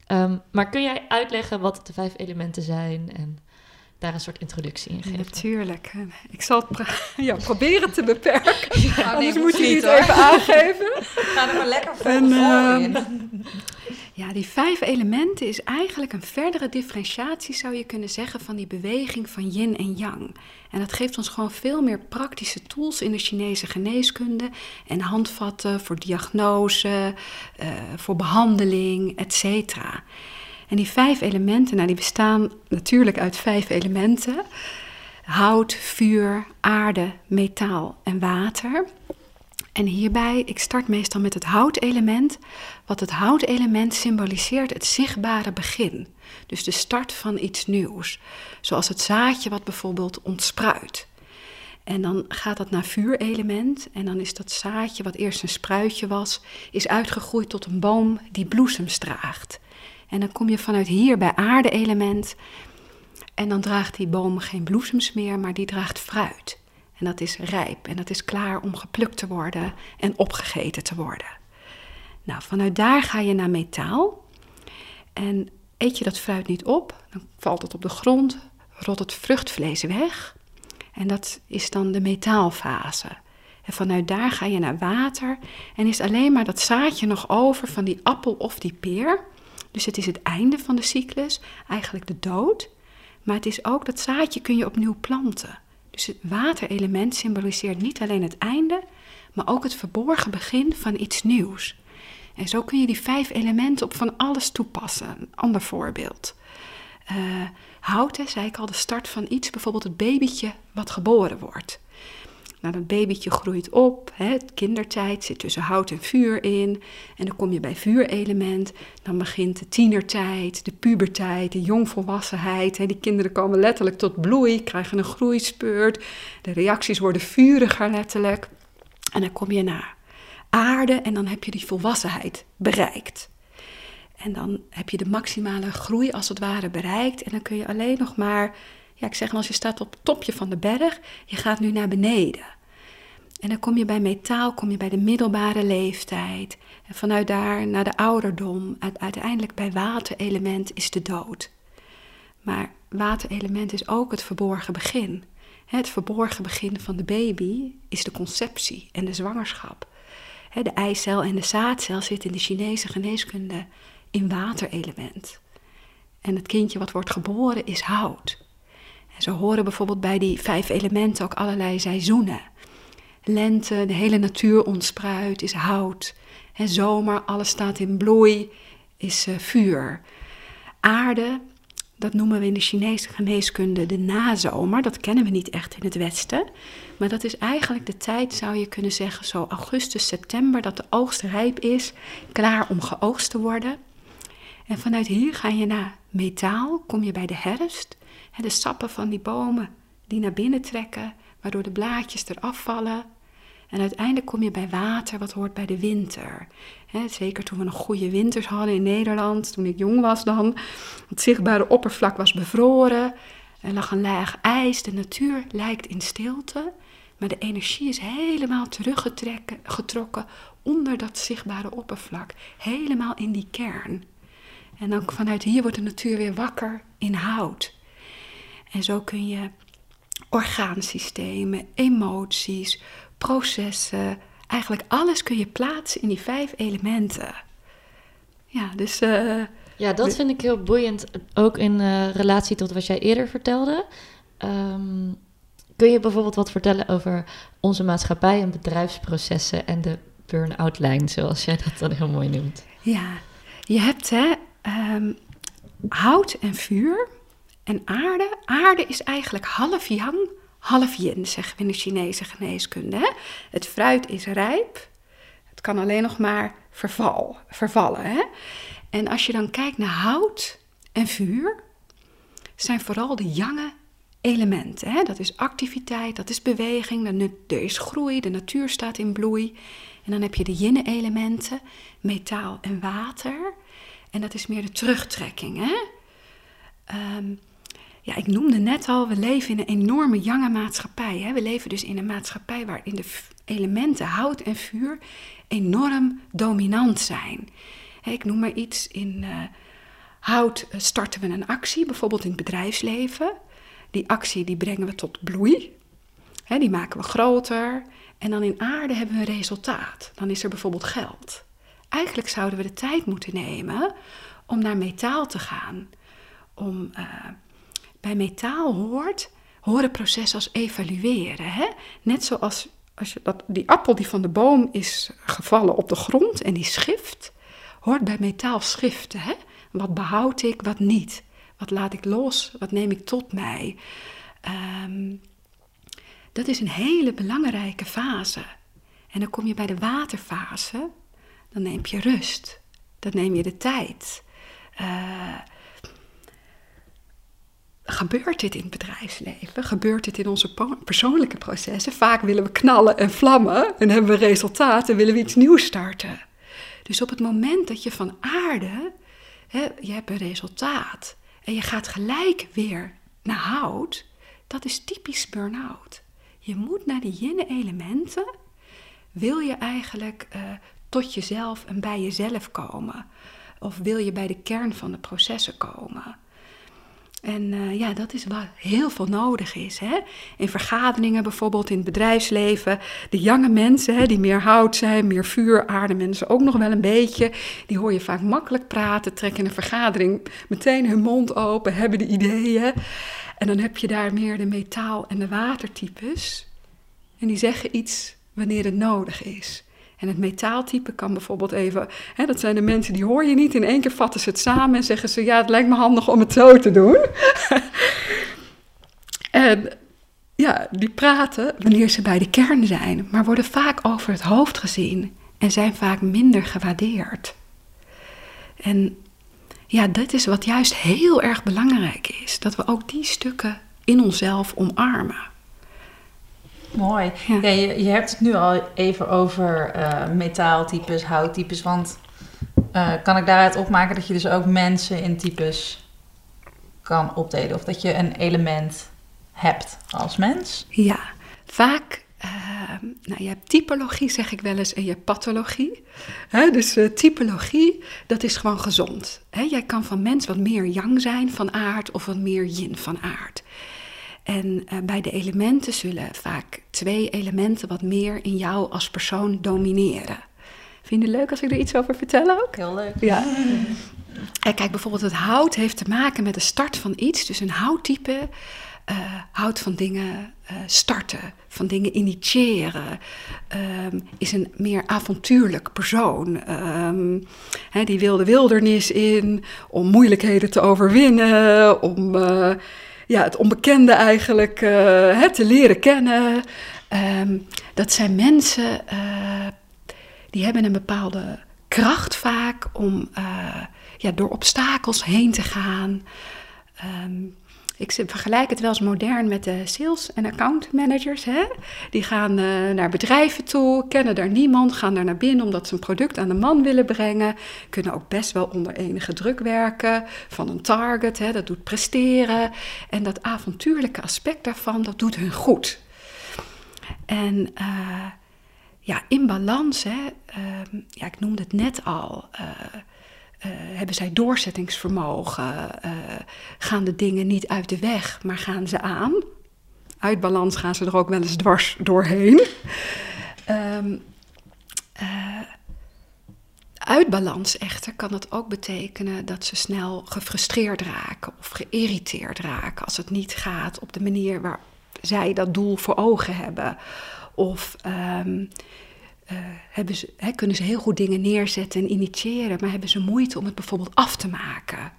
Um, maar kun jij uitleggen wat de vijf elementen zijn en daar een soort introductie in geven? Natuurlijk. Ik zal het pro (laughs) ja, proberen te beperken. (laughs) Ja, Anders moet je het even aangeven. (laughs) Ga er maar lekker voor en, uh, in. Ja, die vijf elementen is eigenlijk een verdere differentiatie, zou je kunnen zeggen, van die beweging van yin en yang. En dat geeft ons gewoon veel meer praktische tools in de Chinese geneeskunde en handvatten voor diagnose, uh, voor behandeling, etc. En die vijf elementen, nou, die bestaan natuurlijk uit vijf elementen: hout, vuur, aarde, metaal en water. En hierbij, ik start meestal met het houtelement. Wat het houtelement symboliseert het zichtbare begin. Dus de start van iets nieuws. Zoals het zaadje wat bijvoorbeeld ontspruit. En dan gaat dat naar vuurelement. En dan is dat zaadje, wat eerst een spruitje was, is uitgegroeid tot een boom die bloesems draagt. En dan kom je vanuit hier bij aarde-element. En dan draagt die boom geen bloesems meer, maar die draagt fruit. En dat is rijp en dat is klaar om geplukt te worden en opgegeten te worden. Nou, vanuit daar ga je naar metaal. En eet je dat fruit niet op, dan valt het op de grond, rot het vruchtvlees weg. En dat is dan de metaalfase. En vanuit daar ga je naar water en is alleen maar dat zaadje nog over van die appel of die peer. Dus het is het einde van de cyclus, eigenlijk de dood. Maar het is ook dat zaadje kun je opnieuw planten. Dus het waterelement symboliseert niet alleen het einde, maar ook het verborgen begin van iets nieuws. En zo kun je die vijf elementen op van alles toepassen. Een ander voorbeeld. Uh, hout, hè, zei ik al, de start van iets, bijvoorbeeld het babytje wat geboren wordt. Nou, dat babytje groeit op, hè, kindertijd zit tussen hout en vuur in. En dan kom je bij vuurelement, dan begint de tienertijd, de puberteit, de jongvolwassenheid. Hè. Die kinderen komen letterlijk tot bloei, krijgen een groeispeurt. De reacties worden vuriger letterlijk. En dan kom je naar aarde en dan heb je die volwassenheid bereikt. En dan heb je de maximale groei als het ware bereikt. En dan kun je alleen nog maar, ja, ik zeg als je staat op het topje van de berg, je gaat nu naar beneden. En dan kom je bij metaal, kom je bij de middelbare leeftijd. En vanuit daar naar de ouderdom. Uiteindelijk bij waterelement is de dood. Maar waterelement is ook het verborgen begin. Het verborgen begin van de baby is de conceptie en de zwangerschap. De eicel en de zaadcel zitten in de Chinese geneeskunde in waterelement. En het kindje wat wordt geboren is hout. Zo horen bijvoorbeeld bij die vijf elementen ook allerlei seizoenen. Lente, de hele natuur ontspruit, is hout. En zomer, alles staat in bloei, is uh, vuur. Aarde, dat noemen we in de Chinese geneeskunde de nazomer. Dat kennen we niet echt in het Westen. Maar dat is eigenlijk de tijd, zou je kunnen zeggen, zo augustus, september, dat de oogst rijp is, klaar om geoogst te worden. En vanuit hier ga je naar metaal, kom je bij de herfst. En de sappen van die bomen die naar binnen trekken, waardoor de blaadjes eraf vallen. En uiteindelijk kom je bij water, wat hoort bij de winter. zeker toen we nog goede winters hadden in Nederland, toen ik jong was dan. Het zichtbare oppervlak was bevroren. Er lag een laag ijs. De natuur lijkt in stilte. Maar de energie is helemaal teruggetrokken onder dat zichtbare oppervlak. Helemaal in die kern. En dan vanuit hier wordt de natuur weer wakker in hout. En zo kun je orgaansystemen, emoties, processen, eigenlijk alles kun je plaatsen in die vijf elementen. Ja, dus. Uh, ja, dat vind ik heel boeiend, ook in uh, relatie tot wat jij eerder vertelde. Um, kun je bijvoorbeeld wat vertellen over onze maatschappij en bedrijfsprocessen en de burn-out lijn, zoals jij dat dan heel mooi noemt? Ja, je hebt hè, um, hout en vuur en aarde. Aarde is eigenlijk half yang, half yin, zeggen we in de Chinese geneeskunde. Hè? Het fruit is rijp, het kan alleen nog maar verval, vervallen. Hè? En als je dan kijkt naar hout en vuur, zijn vooral de jange elementen. Hè? Dat is activiteit, dat is beweging, er is groei, de natuur staat in bloei. En dan heb je de yin-elementen, metaal en water. En dat is meer de terugtrekking. Hè? Ehm, ja, ik noemde net al, we leven in een enorme jonge maatschappij. Hè? We leven dus in een maatschappij waarin de elementen hout en vuur enorm dominant zijn. ik noem maar iets, in uh, hout eh, starten we een actie, bijvoorbeeld in het bedrijfsleven. Die actie die brengen we tot bloei, die maken we groter. En dan in aarde hebben we een resultaat. Dan is er bijvoorbeeld geld. Eigenlijk zouden we de tijd moeten nemen om naar metaal te gaan. Om, uh, bij metaal hoort, horen processen als evalueren. Hè? Net zoals als je dat, die appel die van de boom is gevallen op de grond en die schift, hoort bij metaal schiften. Hè? Wat behoud ik, wat niet? Wat laat ik los, wat neem ik tot mij? Um, dat is een hele belangrijke fase. En dan kom je bij de waterfase, dan neem je rust. Dan neem je de tijd. Uh, gebeurt dit in het bedrijfsleven? Gebeurt dit in onze persoonlijke processen? Vaak willen we knallen en vlammen en hebben we resultaten en willen we iets nieuws starten. Dus op het moment dat je van aarde, hè, je hebt een resultaat en je gaat gelijk weer naar hout, dat is typisch burn-out. Je moet naar die yin-elementen, wil je eigenlijk uh, tot jezelf en bij jezelf komen. Of wil je bij de kern van de processen komen. En uh, ja, dat is wat heel veel nodig is. Hè? In vergaderingen bijvoorbeeld, in het bedrijfsleven. De jonge mensen, hè, die meer hout zijn, meer vuur, aarde mensen ook nog wel een beetje. Die hoor je vaak makkelijk praten, trekken in een vergadering meteen hun mond open, hebben de ideeën. En dan heb je daar meer de metaal- en de watertypes. En die zeggen iets wanneer het nodig is. En het metaaltype kan bijvoorbeeld even, hè, dat zijn de mensen die hoor je niet, in één keer vatten ze het samen en zeggen ze, ja, het lijkt me handig om het zo te doen. (laughs) en ja, die praten wanneer ze bij de kern zijn, maar worden vaak over het hoofd gezien en zijn vaak minder gewaardeerd. En ja, dat is wat juist heel erg belangrijk is, dat we ook die stukken in onszelf omarmen. Mooi. Ja. je, je, hebt het nu al even over uh, metaaltypes, houttypes. Want uh, kan ik daaruit opmaken dat je dus ook mensen in types kan opdelen? Of dat je een element hebt als mens? Ja, vaak. Uh, nou, je hebt typologie, zeg ik wel eens, en je hebt pathologie. dus typologie, dat is gewoon gezond. jij kan van mens wat meer yang zijn van aard of wat meer yin van aard. En uh, bij de elementen zullen vaak twee elementen wat meer in jou als persoon domineren. Vind je het leuk als ik er iets over vertel ook? Heel leuk. Ja. En kijk, bijvoorbeeld het hout heeft te maken met de start van iets. Dus een houttype uh, houdt van dingen uh, starten, van dingen initiëren. Um, is een meer avontuurlijk persoon. Um, die wil de wildernis in om moeilijkheden te overwinnen, om... Uh, ja, het onbekende eigenlijk uh, te leren kennen. Um, dat zijn mensen uh, die hebben een bepaalde kracht vaak om uh, ja, door obstakels heen te gaan. Um, ik vergelijk het wel eens modern met de sales- en account managers. Hè? Die gaan uh, naar bedrijven toe, kennen daar niemand, gaan daar naar binnen omdat ze een product aan de man willen brengen. Kunnen ook best wel onder enige druk werken van een target. Hè? Dat doet presteren. En dat avontuurlijke aspect daarvan, dat doet hun goed. En uh, ja, in balans, hè, uh, ja, ik noemde het net al. Uh, uh, hebben zij doorzettingsvermogen? Uh, gaan de dingen niet uit de weg, maar gaan ze aan? Uit balans gaan ze er ook wel eens dwars doorheen. Um, uit balans echter kan het ook betekenen dat ze snel gefrustreerd raken of geïrriteerd raken als het niet gaat op de manier waar zij dat doel voor ogen hebben. Of um, uh, hebben ze, hè, kunnen ze heel goed dingen neerzetten en initiëren, maar hebben ze moeite om het bijvoorbeeld af te maken.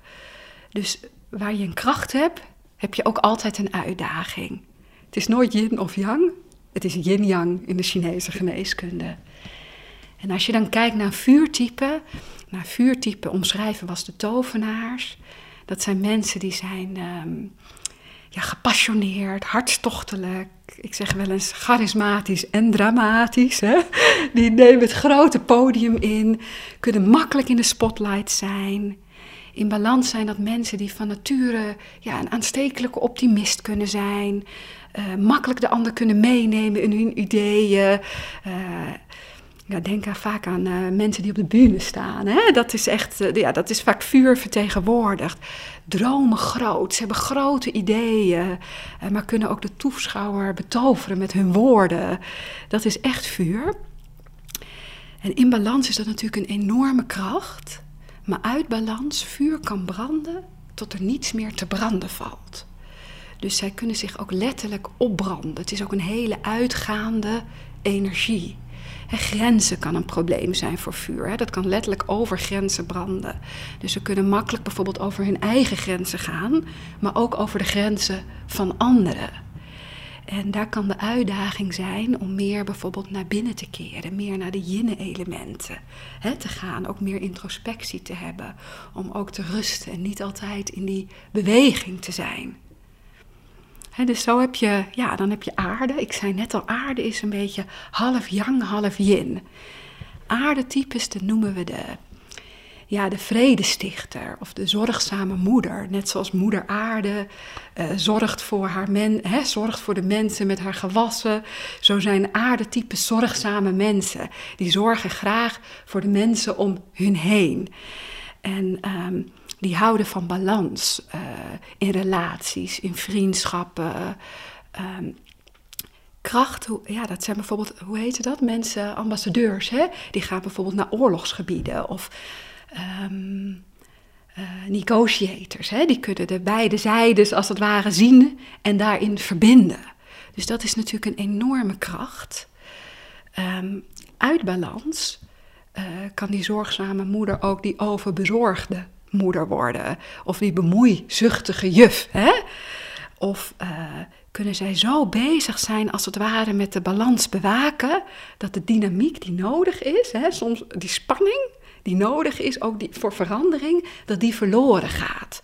Dus waar je een kracht hebt, heb je ook altijd een uitdaging. Het is nooit yin of yang, het is yin-yang in de Chinese geneeskunde. En als je dan kijkt naar vuurtypen, naar vuurtypen omschrijven was de tovenaars. Dat zijn mensen die zijn um, ja, gepassioneerd, hartstochtelijk. Ik zeg wel eens charismatisch en dramatisch. Hè? Die nemen het grote podium in, kunnen makkelijk in de spotlight zijn. In balans zijn dat mensen die van nature ja, een aanstekelijke optimist kunnen zijn. Uh, makkelijk de ander kunnen meenemen in hun ideeën. Uh, ja, denk vaak aan uh, mensen die op de bühne staan. Hè? Dat is echt, uh, ja, dat is vaak vuur vertegenwoordigd. Dromen groot, ze hebben grote ideeën, uh, maar kunnen ook de toeschouwer betoveren met hun woorden. Dat is echt vuur. En in balans is dat natuurlijk een enorme kracht, maar uit balans, vuur kan branden tot er niets meer te branden valt. Dus zij kunnen zich ook letterlijk opbranden. Het is ook een hele uitgaande energie. Grenzen kan een probleem zijn voor vuur. Dat kan letterlijk over grenzen branden. Dus ze kunnen makkelijk bijvoorbeeld over hun eigen grenzen gaan, maar ook over de grenzen van anderen. En daar kan de uitdaging zijn om meer bijvoorbeeld naar binnen te keren, meer naar de yin-elementen te gaan, ook meer introspectie te hebben, om ook te rusten en niet altijd in die beweging te zijn. Dus zo heb je, ja, dan heb je aarde. Ik zei net al, aarde is een beetje half yang, half yin. Aardetypes, dat noemen we de, ja, de vredestichter of de zorgzame moeder. Net zoals moeder aarde eh, zorgt, voor haar men, zorgt voor de mensen met haar gewassen. Zo zijn aardetypes zorgzame mensen. Die zorgen graag voor de mensen om hun heen. En ehm, die houden van balans uh, in relaties, in vriendschappen. Um, kracht, ja, dat zijn bijvoorbeeld, hoe heet dat? Mensen, ambassadeurs, hè? die gaan bijvoorbeeld naar oorlogsgebieden of um, uh, negotiators, hè? die kunnen de beide zijdes als het ware zien en daarin verbinden. Dus dat is natuurlijk een enorme kracht. Um, uit balans uh, kan die zorgzame moeder ook die overbezorgde moeder worden. Of die bemoeizuchtige juf. Hè? Of uh, kunnen zij zo bezig zijn, als het ware, met de balans bewaken, dat de dynamiek die nodig is, hè, soms die spanning die nodig is, ook die, voor verandering, dat die verloren gaat.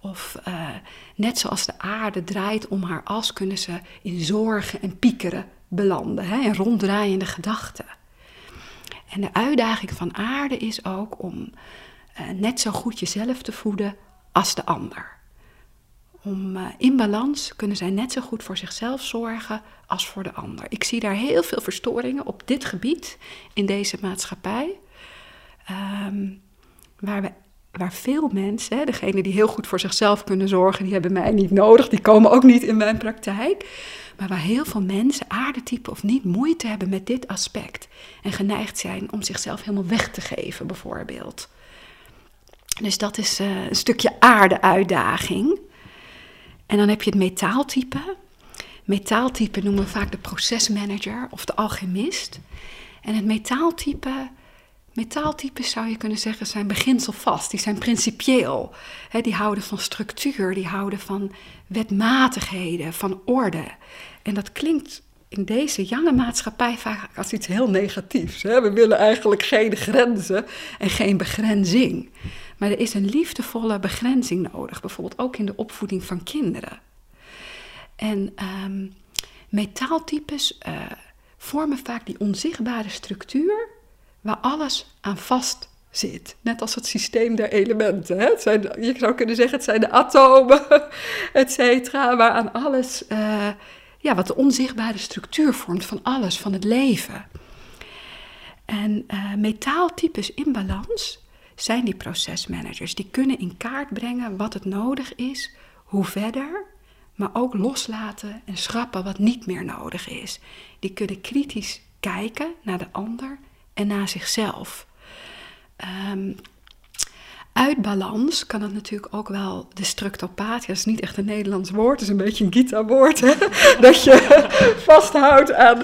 Of uh, net zoals de aarde draait om haar as, kunnen ze in zorgen en piekeren belanden, hè, en ronddraaiende gedachten. En de uitdaging van aarde is ook om net zo goed jezelf te voeden als de ander. Om uh, in balans kunnen zij net zo goed voor zichzelf zorgen als voor de ander. Ik zie daar heel veel verstoringen op dit gebied in deze maatschappij. Um, waar, we, waar veel mensen, degenen die heel goed voor zichzelf kunnen zorgen, die hebben mij niet nodig, die komen ook niet in mijn praktijk. Maar waar heel veel mensen, aardetypen of niet, moeite hebben met dit aspect. En geneigd zijn om zichzelf helemaal weg te geven, bijvoorbeeld. Dus dat is uh, een stukje aarde-uitdaging. En dan heb je het metaaltype. Metaaltype noemen we vaak de procesmanager of de alchemist. En het metaaltype, metaaltypes zou je kunnen zeggen, zijn beginselvast. Die zijn principieel. Die houden van structuur, die houden van wetmatigheden, van orde. En dat klinkt in deze jonge maatschappij vaak als iets heel negatiefs. We willen eigenlijk geen grenzen en geen begrenzing. Maar er is een liefdevolle begrenzing nodig, bijvoorbeeld ook in de opvoeding van kinderen. En um, metaaltypes uh, vormen vaak die onzichtbare structuur waar alles aan vast zit. Net als het systeem der elementen. Hè? Het zijn, je zou kunnen zeggen, het zijn de atomen, (laughs) et cetera, waaraan alles, uh, ja, wat de onzichtbare structuur vormt van alles, van het leven. En uh, metaaltypes in balans zijn die procesmanagers. Die kunnen in kaart brengen wat het nodig is, hoe verder, maar ook loslaten en schrappen wat niet meer nodig is. Die kunnen kritisch kijken naar de ander en naar zichzelf. Um, uit balans kan het natuurlijk ook wel destructopathia. Dat is niet echt een Nederlands woord, het is een beetje een Gita-woord. (laughs) dat je vasthoudt aan,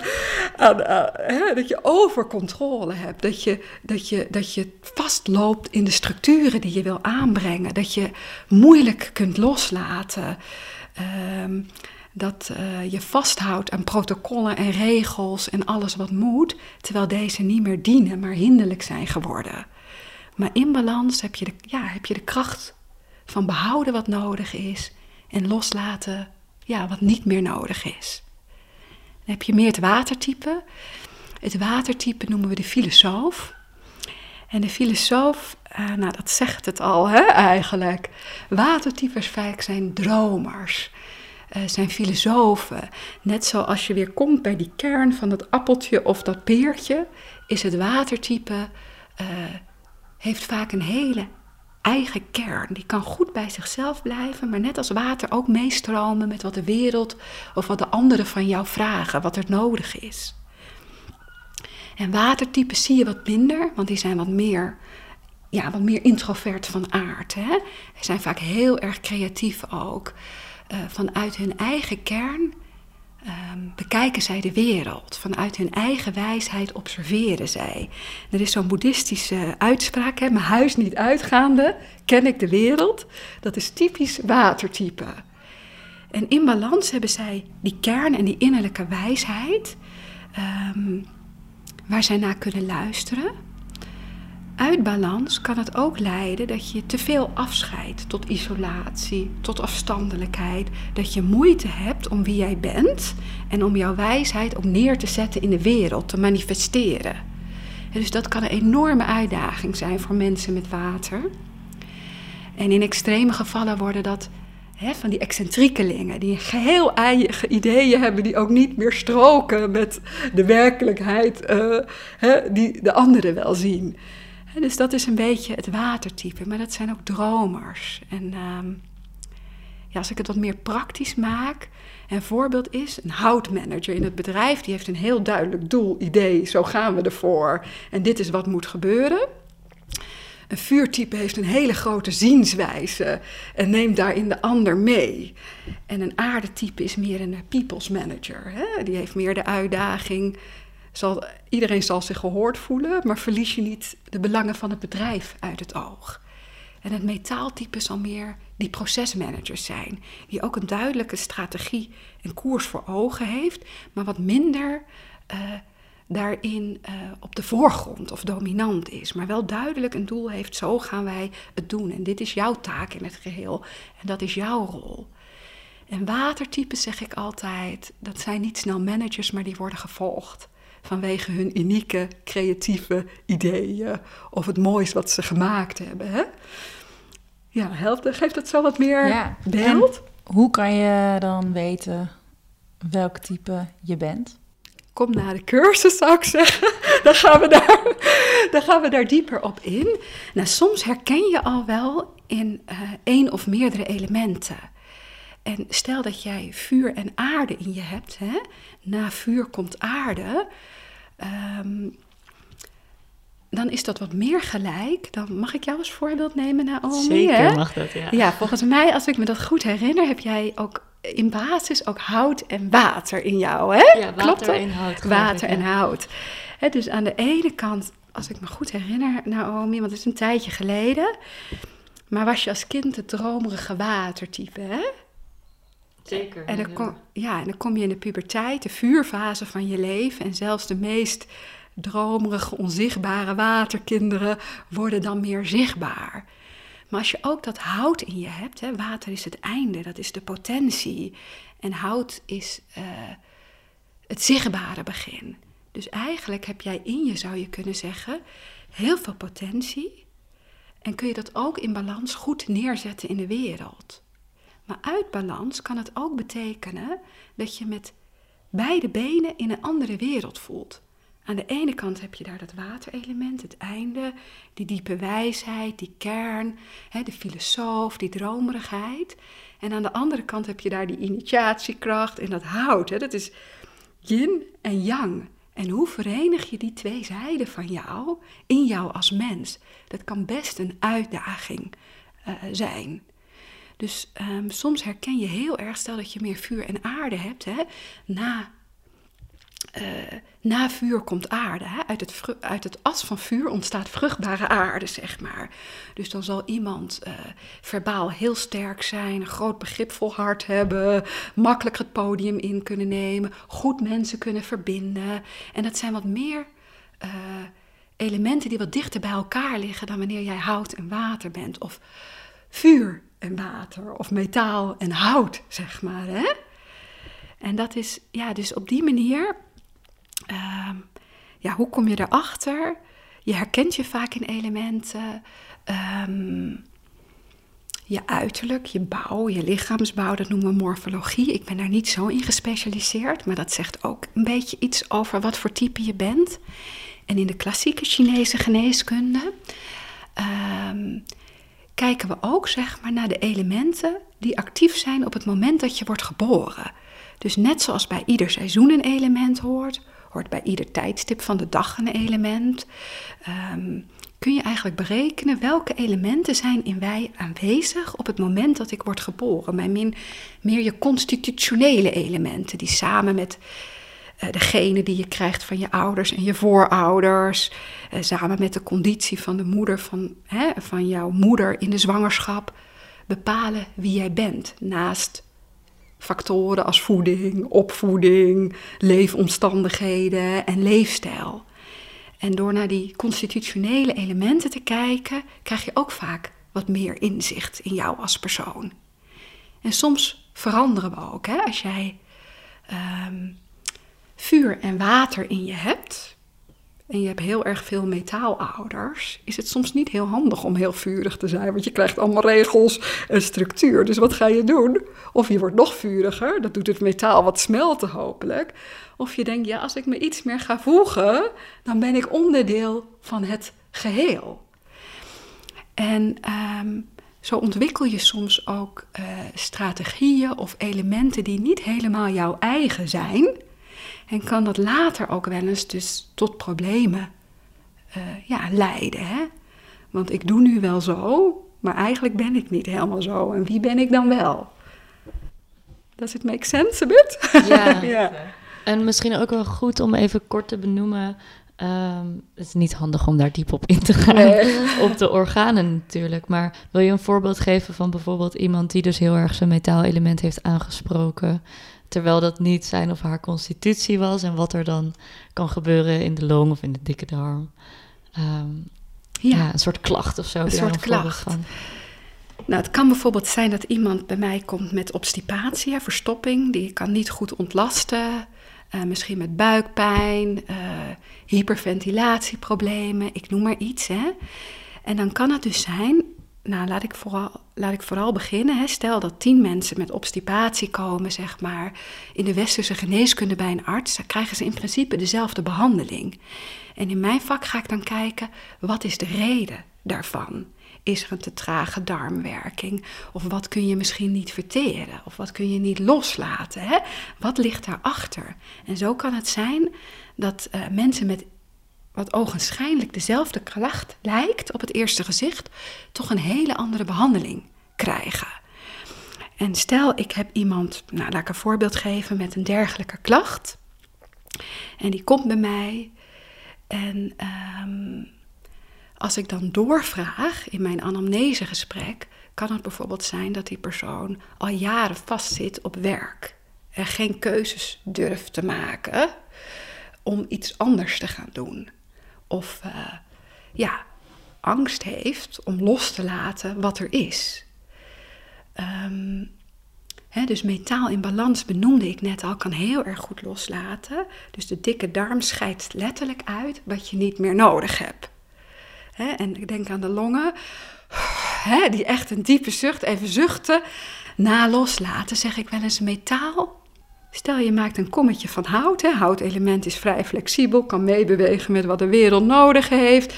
aan, hè? dat je overcontrole hebt. Dat je, dat, je, dat je vastloopt in de structuren die je wil aanbrengen. Dat je moeilijk kunt loslaten. Um, dat uh, je vasthoudt aan protocollen en regels en alles wat moet, terwijl deze niet meer dienen, maar hinderlijk zijn geworden. Maar in balans heb je, de, ja, heb je de kracht van behouden wat nodig is en loslaten ja, wat niet meer nodig is. Dan heb je meer het watertype. Het watertype noemen we de filosoof. En de filosoof, uh, nou dat zegt het al hè, eigenlijk. Watertypes vaak zijn dromers, uh, zijn filosofen. Net zoals je weer komt bij die kern van dat appeltje of dat peertje, is het watertype uh, heeft vaak een hele eigen kern. Die kan goed bij zichzelf blijven, maar net als water ook meestromen met wat de wereld of wat de anderen van jou vragen, wat er nodig is. En watertypes zie je wat minder, want die zijn wat meer, ja, wat meer introvert van aard. Ze zijn vaak heel erg creatief ook. Uh, vanuit hun eigen kern um, bekijken zij de wereld. Vanuit hun eigen wijsheid observeren zij. Er is zo'n boeddhistische uitspraak, hè, mijn huis niet uitgaande, ken ik de wereld. Dat is typisch watertype. En in balans hebben zij die kern en die innerlijke wijsheid, um, waar zij naar kunnen luisteren. Uit balans kan het ook leiden dat je te veel afscheidt tot isolatie, tot afstandelijkheid. Dat je moeite hebt om wie jij bent en om jouw wijsheid ook neer te zetten in de wereld, te manifesteren. dus dat kan een enorme uitdaging zijn voor mensen met water. En in extreme gevallen worden dat van die excentriekelingen, die geheel eigen ideeën hebben, die ook niet meer stroken met de werkelijkheid uh, die de anderen wel zien. Dus dat is een beetje het watertype, maar dat zijn ook dromers. En ehm, ja, als ik het wat meer praktisch maak, een voorbeeld is een houtmanager in het bedrijf, die heeft een heel duidelijk doel, idee, zo gaan we ervoor en dit is wat moet gebeuren. Een vuurtype heeft een hele grote zienswijze en neemt daarin de ander mee. En een aardetype is meer een people's manager. Hè? Die heeft meer de uitdaging. Zal, iedereen zal zich gehoord voelen, maar verlies je niet de belangen van het bedrijf uit het oog. En het metaaltype zal meer die procesmanagers zijn, die ook een duidelijke strategie en koers voor ogen heeft, maar wat minder uh, daarin uh, op de voorgrond of dominant is, maar wel duidelijk een doel heeft, zo gaan wij het doen. En dit is jouw taak in het geheel en dat is jouw rol. En watertypes zeg ik altijd, dat zijn niet snel managers, maar die worden gevolgd vanwege hun unieke creatieve ideeën of het moois wat ze gemaakt hebben. Hè? Ja, helpt, geeft dat zo wat meer ja. beeld? hoe kan je dan weten welk type je bent? kom naar de cursus, zou ik zeggen. (laughs) dan, gaan we daar, dan gaan we daar dieper op in. Nou, soms herken je al wel in uh, één of meerdere elementen. En stel dat jij vuur en aarde in je hebt, hè? na vuur komt aarde, um, dan is dat wat meer gelijk. Dan mag ik jou als voorbeeld nemen, Naomi. Zeker hè? mag dat, ja. Ja, volgens mij, als ik me dat goed herinner, heb jij ook in basis ook hout en water in jou, hè? Ja, water en hout. Water en hout. Hè, dus aan de ene kant, als ik me goed herinner, Naomi, want het is een tijdje geleden, maar was je als kind het dromerige watertype, hè? Zeker. En dan, kom, ja, en dan kom je in de puberteit, de vuurfase van je leven, en zelfs de meest dromerige, onzichtbare waterkinderen worden dan meer zichtbaar. Maar als je ook dat hout in je hebt, hè, water is het einde, dat is de potentie. En hout is uh, het zichtbare begin. Dus eigenlijk heb jij in je, zou je kunnen zeggen, heel veel potentie. En kun je dat ook in balans goed neerzetten in de wereld. Maar uit balans kan het ook betekenen dat je met beide benen in een andere wereld voelt. Aan de ene kant heb je daar dat waterelement, het einde, die diepe wijsheid, die kern, de filosoof, die dromerigheid. En aan de andere kant heb je daar die initiatiekracht en dat hout. Dat is yin en yang. En hoe verenig je die twee zijden van jou in jou als mens? Dat kan best een uitdaging uh, zijn. Dus um, soms herken je heel erg, stel dat je meer vuur en aarde hebt, hè, na uh, na vuur komt aarde. Hè? Uit, het uit het as van vuur ontstaat vruchtbare aarde, zeg maar. Dus dan zal iemand uh, verbaal heel sterk zijn, een groot begripvol hart hebben, makkelijk het podium in kunnen nemen, goed mensen kunnen verbinden. En dat zijn wat meer uh, elementen die wat dichter bij elkaar liggen dan wanneer jij hout en water bent. Of vuur en water, of metaal en hout, zeg maar. Hè? En dat is, ja, dus op die manier uh, ja, hoe kom je erachter? Je herkent je vaak in elementen. Um, je uiterlijk, je bouw, je lichaamsbouw, dat noemen we morfologie. Ik ben daar niet zo in gespecialiseerd, maar dat zegt ook een beetje iets over wat voor type je bent. En in de klassieke Chinese geneeskunde um, kijken we ook zeg maar, naar de elementen die actief zijn op het moment dat je wordt geboren. Dus net zoals bij ieder seizoen een element hoort, hoort bij ieder tijdstip van de dag een element. Um, kun je eigenlijk berekenen welke elementen zijn in wij aanwezig op het moment dat ik word geboren. Bij min, meer je constitutionele elementen die samen met uh, degene die je krijgt van je ouders en je voorouders, uh, samen met de conditie van de moeder van, hè, van jouw moeder in de zwangerschap, bepalen wie jij bent. Naast factoren als voeding, opvoeding, leefomstandigheden en leefstijl. En door naar die constitutionele elementen te kijken, krijg je ook vaak wat meer inzicht in jou als persoon. En soms veranderen we ook. Hè? Als jij ehm, vuur en water in je hebt, en je hebt heel erg veel metaalouders, is het soms niet heel handig om heel vurig te zijn, want je krijgt allemaal regels en structuur. Dus wat ga je doen? Of je wordt nog vuriger, dat doet het metaal wat smelten hopelijk. Of je denkt, ja, als ik me iets meer ga voegen, dan ben ik onderdeel van het geheel. En ehm, zo ontwikkel je soms ook uh, strategieën of elementen die niet helemaal jouw eigen zijn. En kan dat later ook wel eens dus tot problemen uh, ja, leiden. Hè? Want ik doe nu wel zo, maar eigenlijk ben ik niet helemaal zo. En wie ben ik dan wel? Does it make sense a bit? Ja. (laughs) ja. En misschien ook wel goed om even kort te benoemen. Um, het is niet handig om daar diep op in te gaan. Nee. (laughs) op de organen natuurlijk. Maar wil je een voorbeeld geven van bijvoorbeeld iemand die dus heel erg zijn metaalelement heeft aangesproken? Terwijl dat niet zijn of haar constitutie was. En wat er dan kan gebeuren in de long of in de dikke darm. Um, ja. ja. een soort klacht of zo. Een soort klacht. Van. Nou, het kan bijvoorbeeld zijn dat iemand bij mij komt met obstipatie, verstopping. Die kan niet goed ontlasten. Uh, misschien met buikpijn, uh, hyperventilatieproblemen, ik noem maar iets. Hè. En dan kan het dus zijn nou, laat ik vooral, laat ik vooral beginnen. Stel dat tien mensen met obstipatie komen, zeg maar, in de westerse geneeskunde bij een arts, dan krijgen ze in principe dezelfde behandeling. En in mijn vak ga ik dan kijken, wat is de reden daarvan? Is er een te trage darmwerking? Of wat kun je misschien niet verteren? Of wat kun je niet loslaten? Hè? Wat ligt daarachter? En zo kan het zijn dat uh, mensen met wat ogenschijnlijk dezelfde klacht lijkt op het eerste gezicht, toch een hele andere behandeling krijgen. En stel, ik heb iemand, nou laat ik een voorbeeld geven met een dergelijke klacht. En die komt bij mij. En um, als ik dan doorvraag in mijn anamnesegesprek, kan het bijvoorbeeld zijn dat die persoon al jaren vastzit op werk. En geen keuzes durft te maken om iets anders te gaan doen of uh, ja, angst heeft om los te laten wat er is. Hè, dus metaal in balans benoemde ik net al, kan heel erg goed loslaten. Dus de dikke darm scheidt letterlijk uit wat je niet meer nodig hebt. En ik denk aan de longen, die echt een diepe zucht, even zuchten. Na loslaten zeg ik wel eens metaal Stel je maakt een kommetje van hout. Hè. Houtelement is vrij flexibel, kan meebewegen met wat de wereld nodig heeft.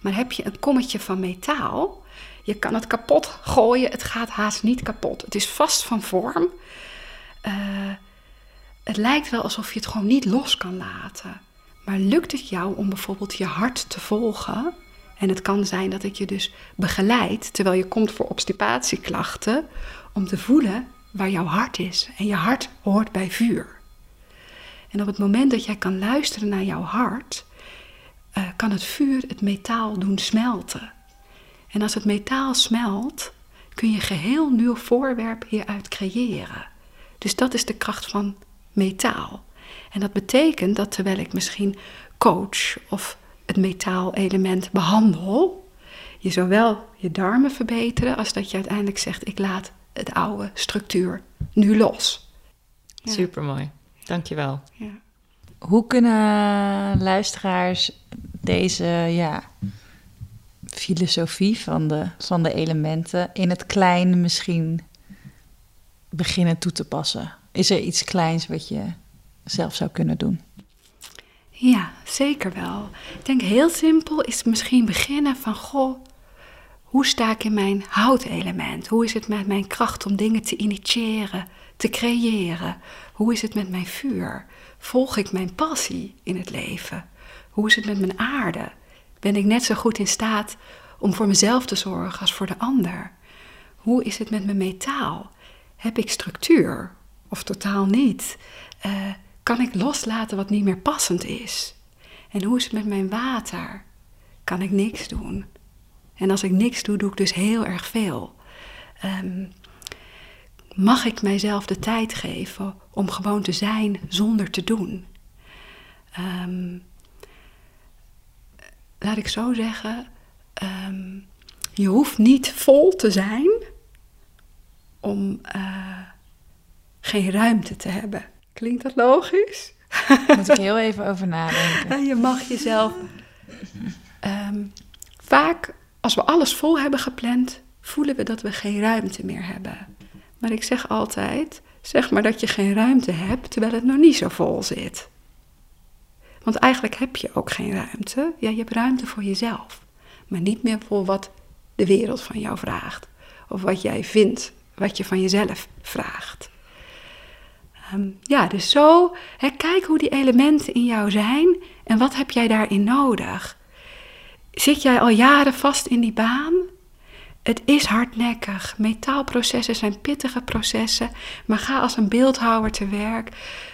Maar heb je een kommetje van metaal, je kan het kapot gooien, het gaat haast niet kapot. Het is vast van vorm. Uh, het lijkt wel alsof je het gewoon niet los kan laten. Maar lukt het jou om bijvoorbeeld je hart te volgen? En het kan zijn dat ik je dus begeleid terwijl je komt voor obstipatieklachten, om te voelen waar jouw hart is. En je hart hoort bij vuur. En op het moment dat jij kan luisteren naar jouw hart, uh, kan het vuur het metaal doen smelten. En als het metaal smelt, kun je geheel nieuw voorwerp hieruit creëren. Dus dat is de kracht van metaal. En dat betekent dat terwijl ik misschien coach of het metaalelement behandel, je zowel je darmen verbeteren als dat je uiteindelijk zegt: ik laat het oude structuur nu los. Ja. Supermooi, dankjewel. Ja. Hoe kunnen luisteraars deze ja, filosofie van de, van de elementen in het klein misschien beginnen toe te passen? Is er iets kleins wat je zelf zou kunnen doen? Ja, zeker wel. Ik denk heel simpel is misschien beginnen van goh, hoe sta ik in mijn houtelement? Hoe is het met mijn kracht om dingen te initiëren, te creëren? Hoe is het met mijn vuur? Volg ik mijn passie in het leven? Hoe is het met mijn aarde? Ben ik net zo goed in staat om voor mezelf te zorgen als voor de ander? Hoe is het met mijn metaal? Heb ik structuur of totaal niet? Uh, kan ik loslaten wat niet meer passend is? En hoe is het met mijn water? Kan ik niks doen? En als ik niks doe, doe ik dus heel erg veel. Um, mag ik mijzelf de tijd geven om gewoon te zijn zonder te doen? Um, laat ik zo zeggen, ehm, je hoeft niet vol te zijn om eh, geen ruimte te hebben. Klinkt dat logisch? Moet ik heel even over nadenken. (laughs) je mag jezelf. Ehm, vaak, als we alles vol hebben gepland, voelen we dat we geen ruimte meer hebben. Maar ik zeg altijd: zeg maar dat je geen ruimte hebt terwijl het nog niet zo vol zit. Want eigenlijk heb je ook geen ruimte. Ja, je hebt ruimte voor jezelf. Maar niet meer voor wat de wereld van jou vraagt. Of wat jij vindt, wat je van jezelf vraagt. Ehm, ja, dus zo, kijk hoe die elementen in jou zijn en wat heb jij daarin nodig. Zit jij al jaren vast in die baan? Het is hardnekkig. Metaalprocessen zijn pittige processen, maar ga als een beeldhouwer te werk.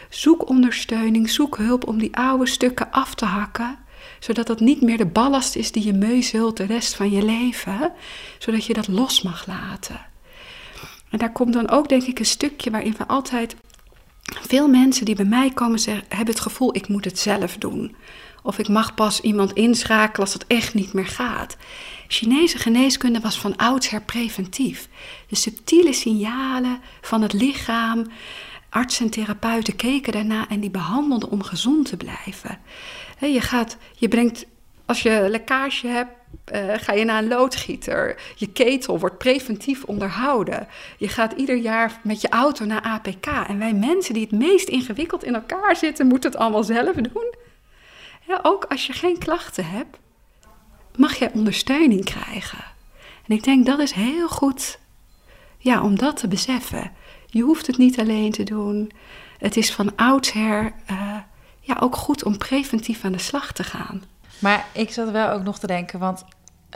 Zoek ondersteuning, zoek hulp om die oude stukken af te hakken, zodat dat niet meer de ballast is die je meuzult de rest van je leven, zodat je dat los mag laten. En daar komt dan ook, denk ik, een stukje waarin we altijd. Veel mensen die bij mij komen zeggen, hebben het gevoel: ik moet het zelf doen. Of ik mag pas iemand inschakelen als het echt niet meer gaat. Chinese geneeskunde was van oudsher preventief. De subtiele signalen van het lichaam. Artsen en therapeuten keken daarna en die behandelden om gezond te blijven. Je, gaat, je brengt, als je lekkage hebt, uh, ga je naar een loodgieter. Je ketel wordt preventief onderhouden. Je gaat ieder jaar met je auto naar APK. En wij mensen die het meest ingewikkeld in elkaar zitten, moeten het allemaal zelf doen. Ja, ook als je geen klachten hebt, mag jij ondersteuning krijgen. En ik denk dat is heel goed ja, om dat te beseffen. Je hoeft het niet alleen te doen. Het is van oudsher uh, ja, ook goed om preventief aan de slag te gaan. Maar ik zat wel ook nog te denken, want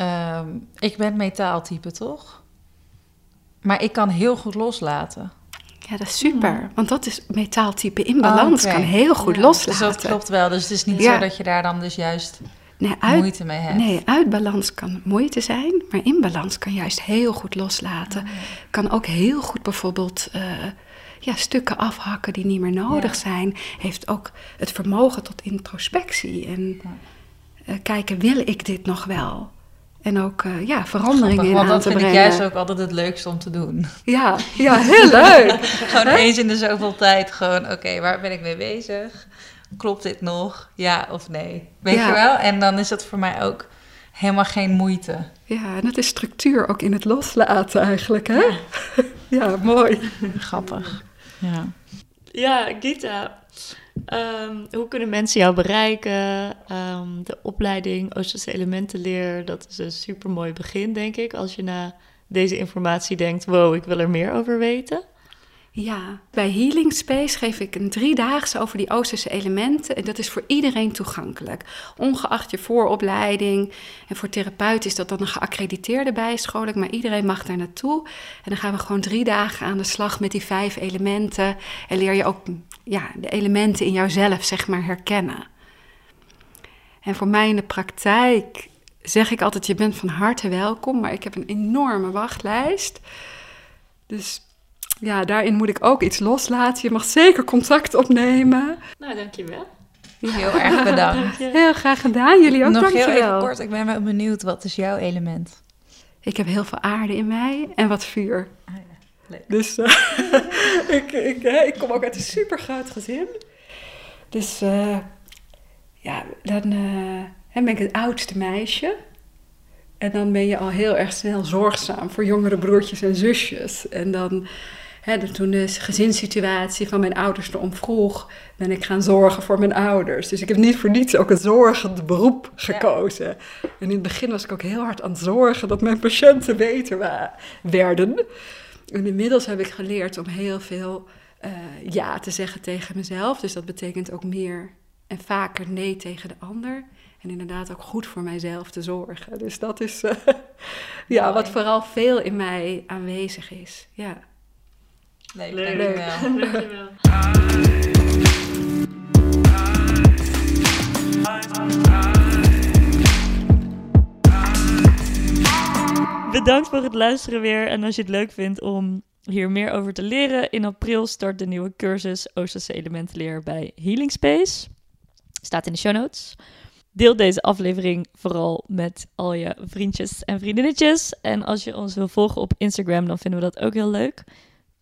uh, ik ben metaaltype, toch? Maar ik kan heel goed loslaten. Ja, dat is super. Hmm. Want dat is metaaltype in balans. kan heel goed ja, loslaten. Dus dat klopt wel. Dus het is niet zo dat je daar dan dus juist nee, uit, moeite mee hebt. Nee, uit balans kan moeite zijn. Maar in balans kan juist heel goed loslaten. Oh, kan ook heel goed bijvoorbeeld... Uh, ja, stukken afhakken die niet meer nodig zijn. Heeft ook het vermogen tot introspectie. En uh, kijken, wil ik dit nog wel? En ook uh, ja, veranderingen in aan te brengen. Want dat vind ik juist ook altijd het leukste om te doen. Ja, ja heel leuk. (laughs) gewoon eens in de zoveel tijd gewoon, oké, waar ben ik mee bezig? Klopt dit nog? Ja of nee? Weet je wel? En dan is dat voor mij ook helemaal geen moeite. Ja, en dat is structuur ook in het loslaten eigenlijk, hè? Ja, (laughs) ja mooi. Grappig. Ja. Ja, Gita, Um, hoe kunnen mensen jou bereiken? Um, de opleiding Oosterse elementenleer, dat is een super mooi begin, denk ik. Als je na deze informatie denkt: wow, ik wil er meer over weten. Ja, bij Healing Space geef ik een driedaagse over die Oosterse elementen. En dat is voor iedereen toegankelijk. Ongeacht je vooropleiding. En voor therapeuten is dat dan een geaccrediteerde bijscholing. Maar iedereen mag daar naartoe. En dan gaan we gewoon drie dagen aan de slag met die vijf elementen. En leer je ook ja, de elementen in jouzelf, zeg maar, herkennen. En voor mij in de praktijk zeg ik altijd: je bent van harte welkom. Maar ik heb een enorme wachtlijst. Dus ja, daarin moet ik ook iets loslaten. Je mag zeker contact opnemen. Nou, dankjewel. Heel erg bedankt. (laughs) Heel graag gedaan. Jullie ook Nog dankjewel. heel even kort, ik ben wel benieuwd. Wat is jouw element? Ik heb heel veel aarde in mij en wat vuur. Ah, ja. Leuk. Dus uh, (laughs) ik, ik, ik, kom ook uit een super groot gezin. Dus uh, ja, dan uh, ben ik het oudste meisje. En dan ben je al heel erg snel zorgzaam voor jongere broertjes en zusjes. En dan Hè, toen de gezinssituatie van mijn ouders erom vroeg, ben ik gaan zorgen voor mijn ouders. Dus ik heb niet voor niets ook een zorgend beroep gekozen. En in het begin was ik ook heel hard aan het zorgen dat mijn patiënten beter werden. En inmiddels heb ik geleerd om heel veel uh, ja te zeggen tegen mezelf. Dus dat betekent ook meer en vaker nee tegen de ander. En inderdaad ook goed voor mijzelf te zorgen. Dus dat is uh, (laughs) ja, wat vooral veel in mij aanwezig is. Ja. Leuk, Leuk. (laughs) dankjewel. dankjewel. Bedankt voor het luisteren weer. En als je het leuk vindt om hier meer over te leren, in april start de nieuwe cursus Oosterse elementenleer bij Healing Space. Staat in de show notes. Deel deze aflevering vooral met al je vriendjes en vriendinnetjes. En als je ons wil volgen op Instagram, dan vinden we dat ook heel leuk.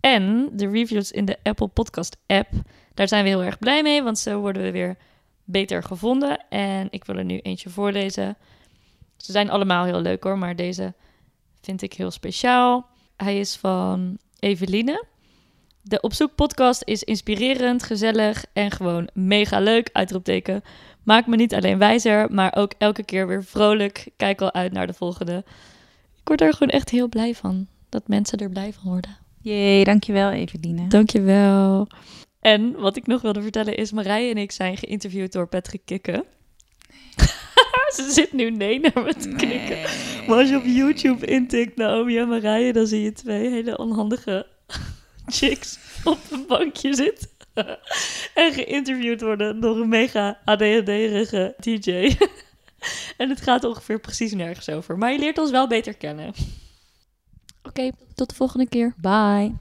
En de reviews in de Apple Podcast app, daar zijn we heel erg blij mee, want zo worden we weer beter gevonden. En ik wil er nu eentje voorlezen. Ze zijn allemaal heel leuk hoor, maar deze vind ik heel speciaal. Hij is van Eveline. De Opzoek podcast is inspirerend, gezellig en gewoon mega leuk. Uitroepteken. Maakt me niet alleen wijzer, maar ook elke keer weer vrolijk. Kijk al uit naar de volgende. Ik word er gewoon echt heel blij van. Dat mensen er blij van worden. Jee, dankjewel Eveline. Dankjewel. En wat ik nog wilde vertellen is... Marije en ik zijn geïnterviewd door Patrick Kikken. (laughs) Ze zit nu nee naar me te knikken. Maar als je op YouTube intikt Naomi en Marije... dan zie je twee hele onhandige (laughs) chicks op een bankje zitten. (laughs) en geïnterviewd worden door een mega ADHD-rige DJ. en het gaat ongeveer precies nergens over. Maar je leert ons wel beter kennen. Oké, tot de volgende keer. Bye.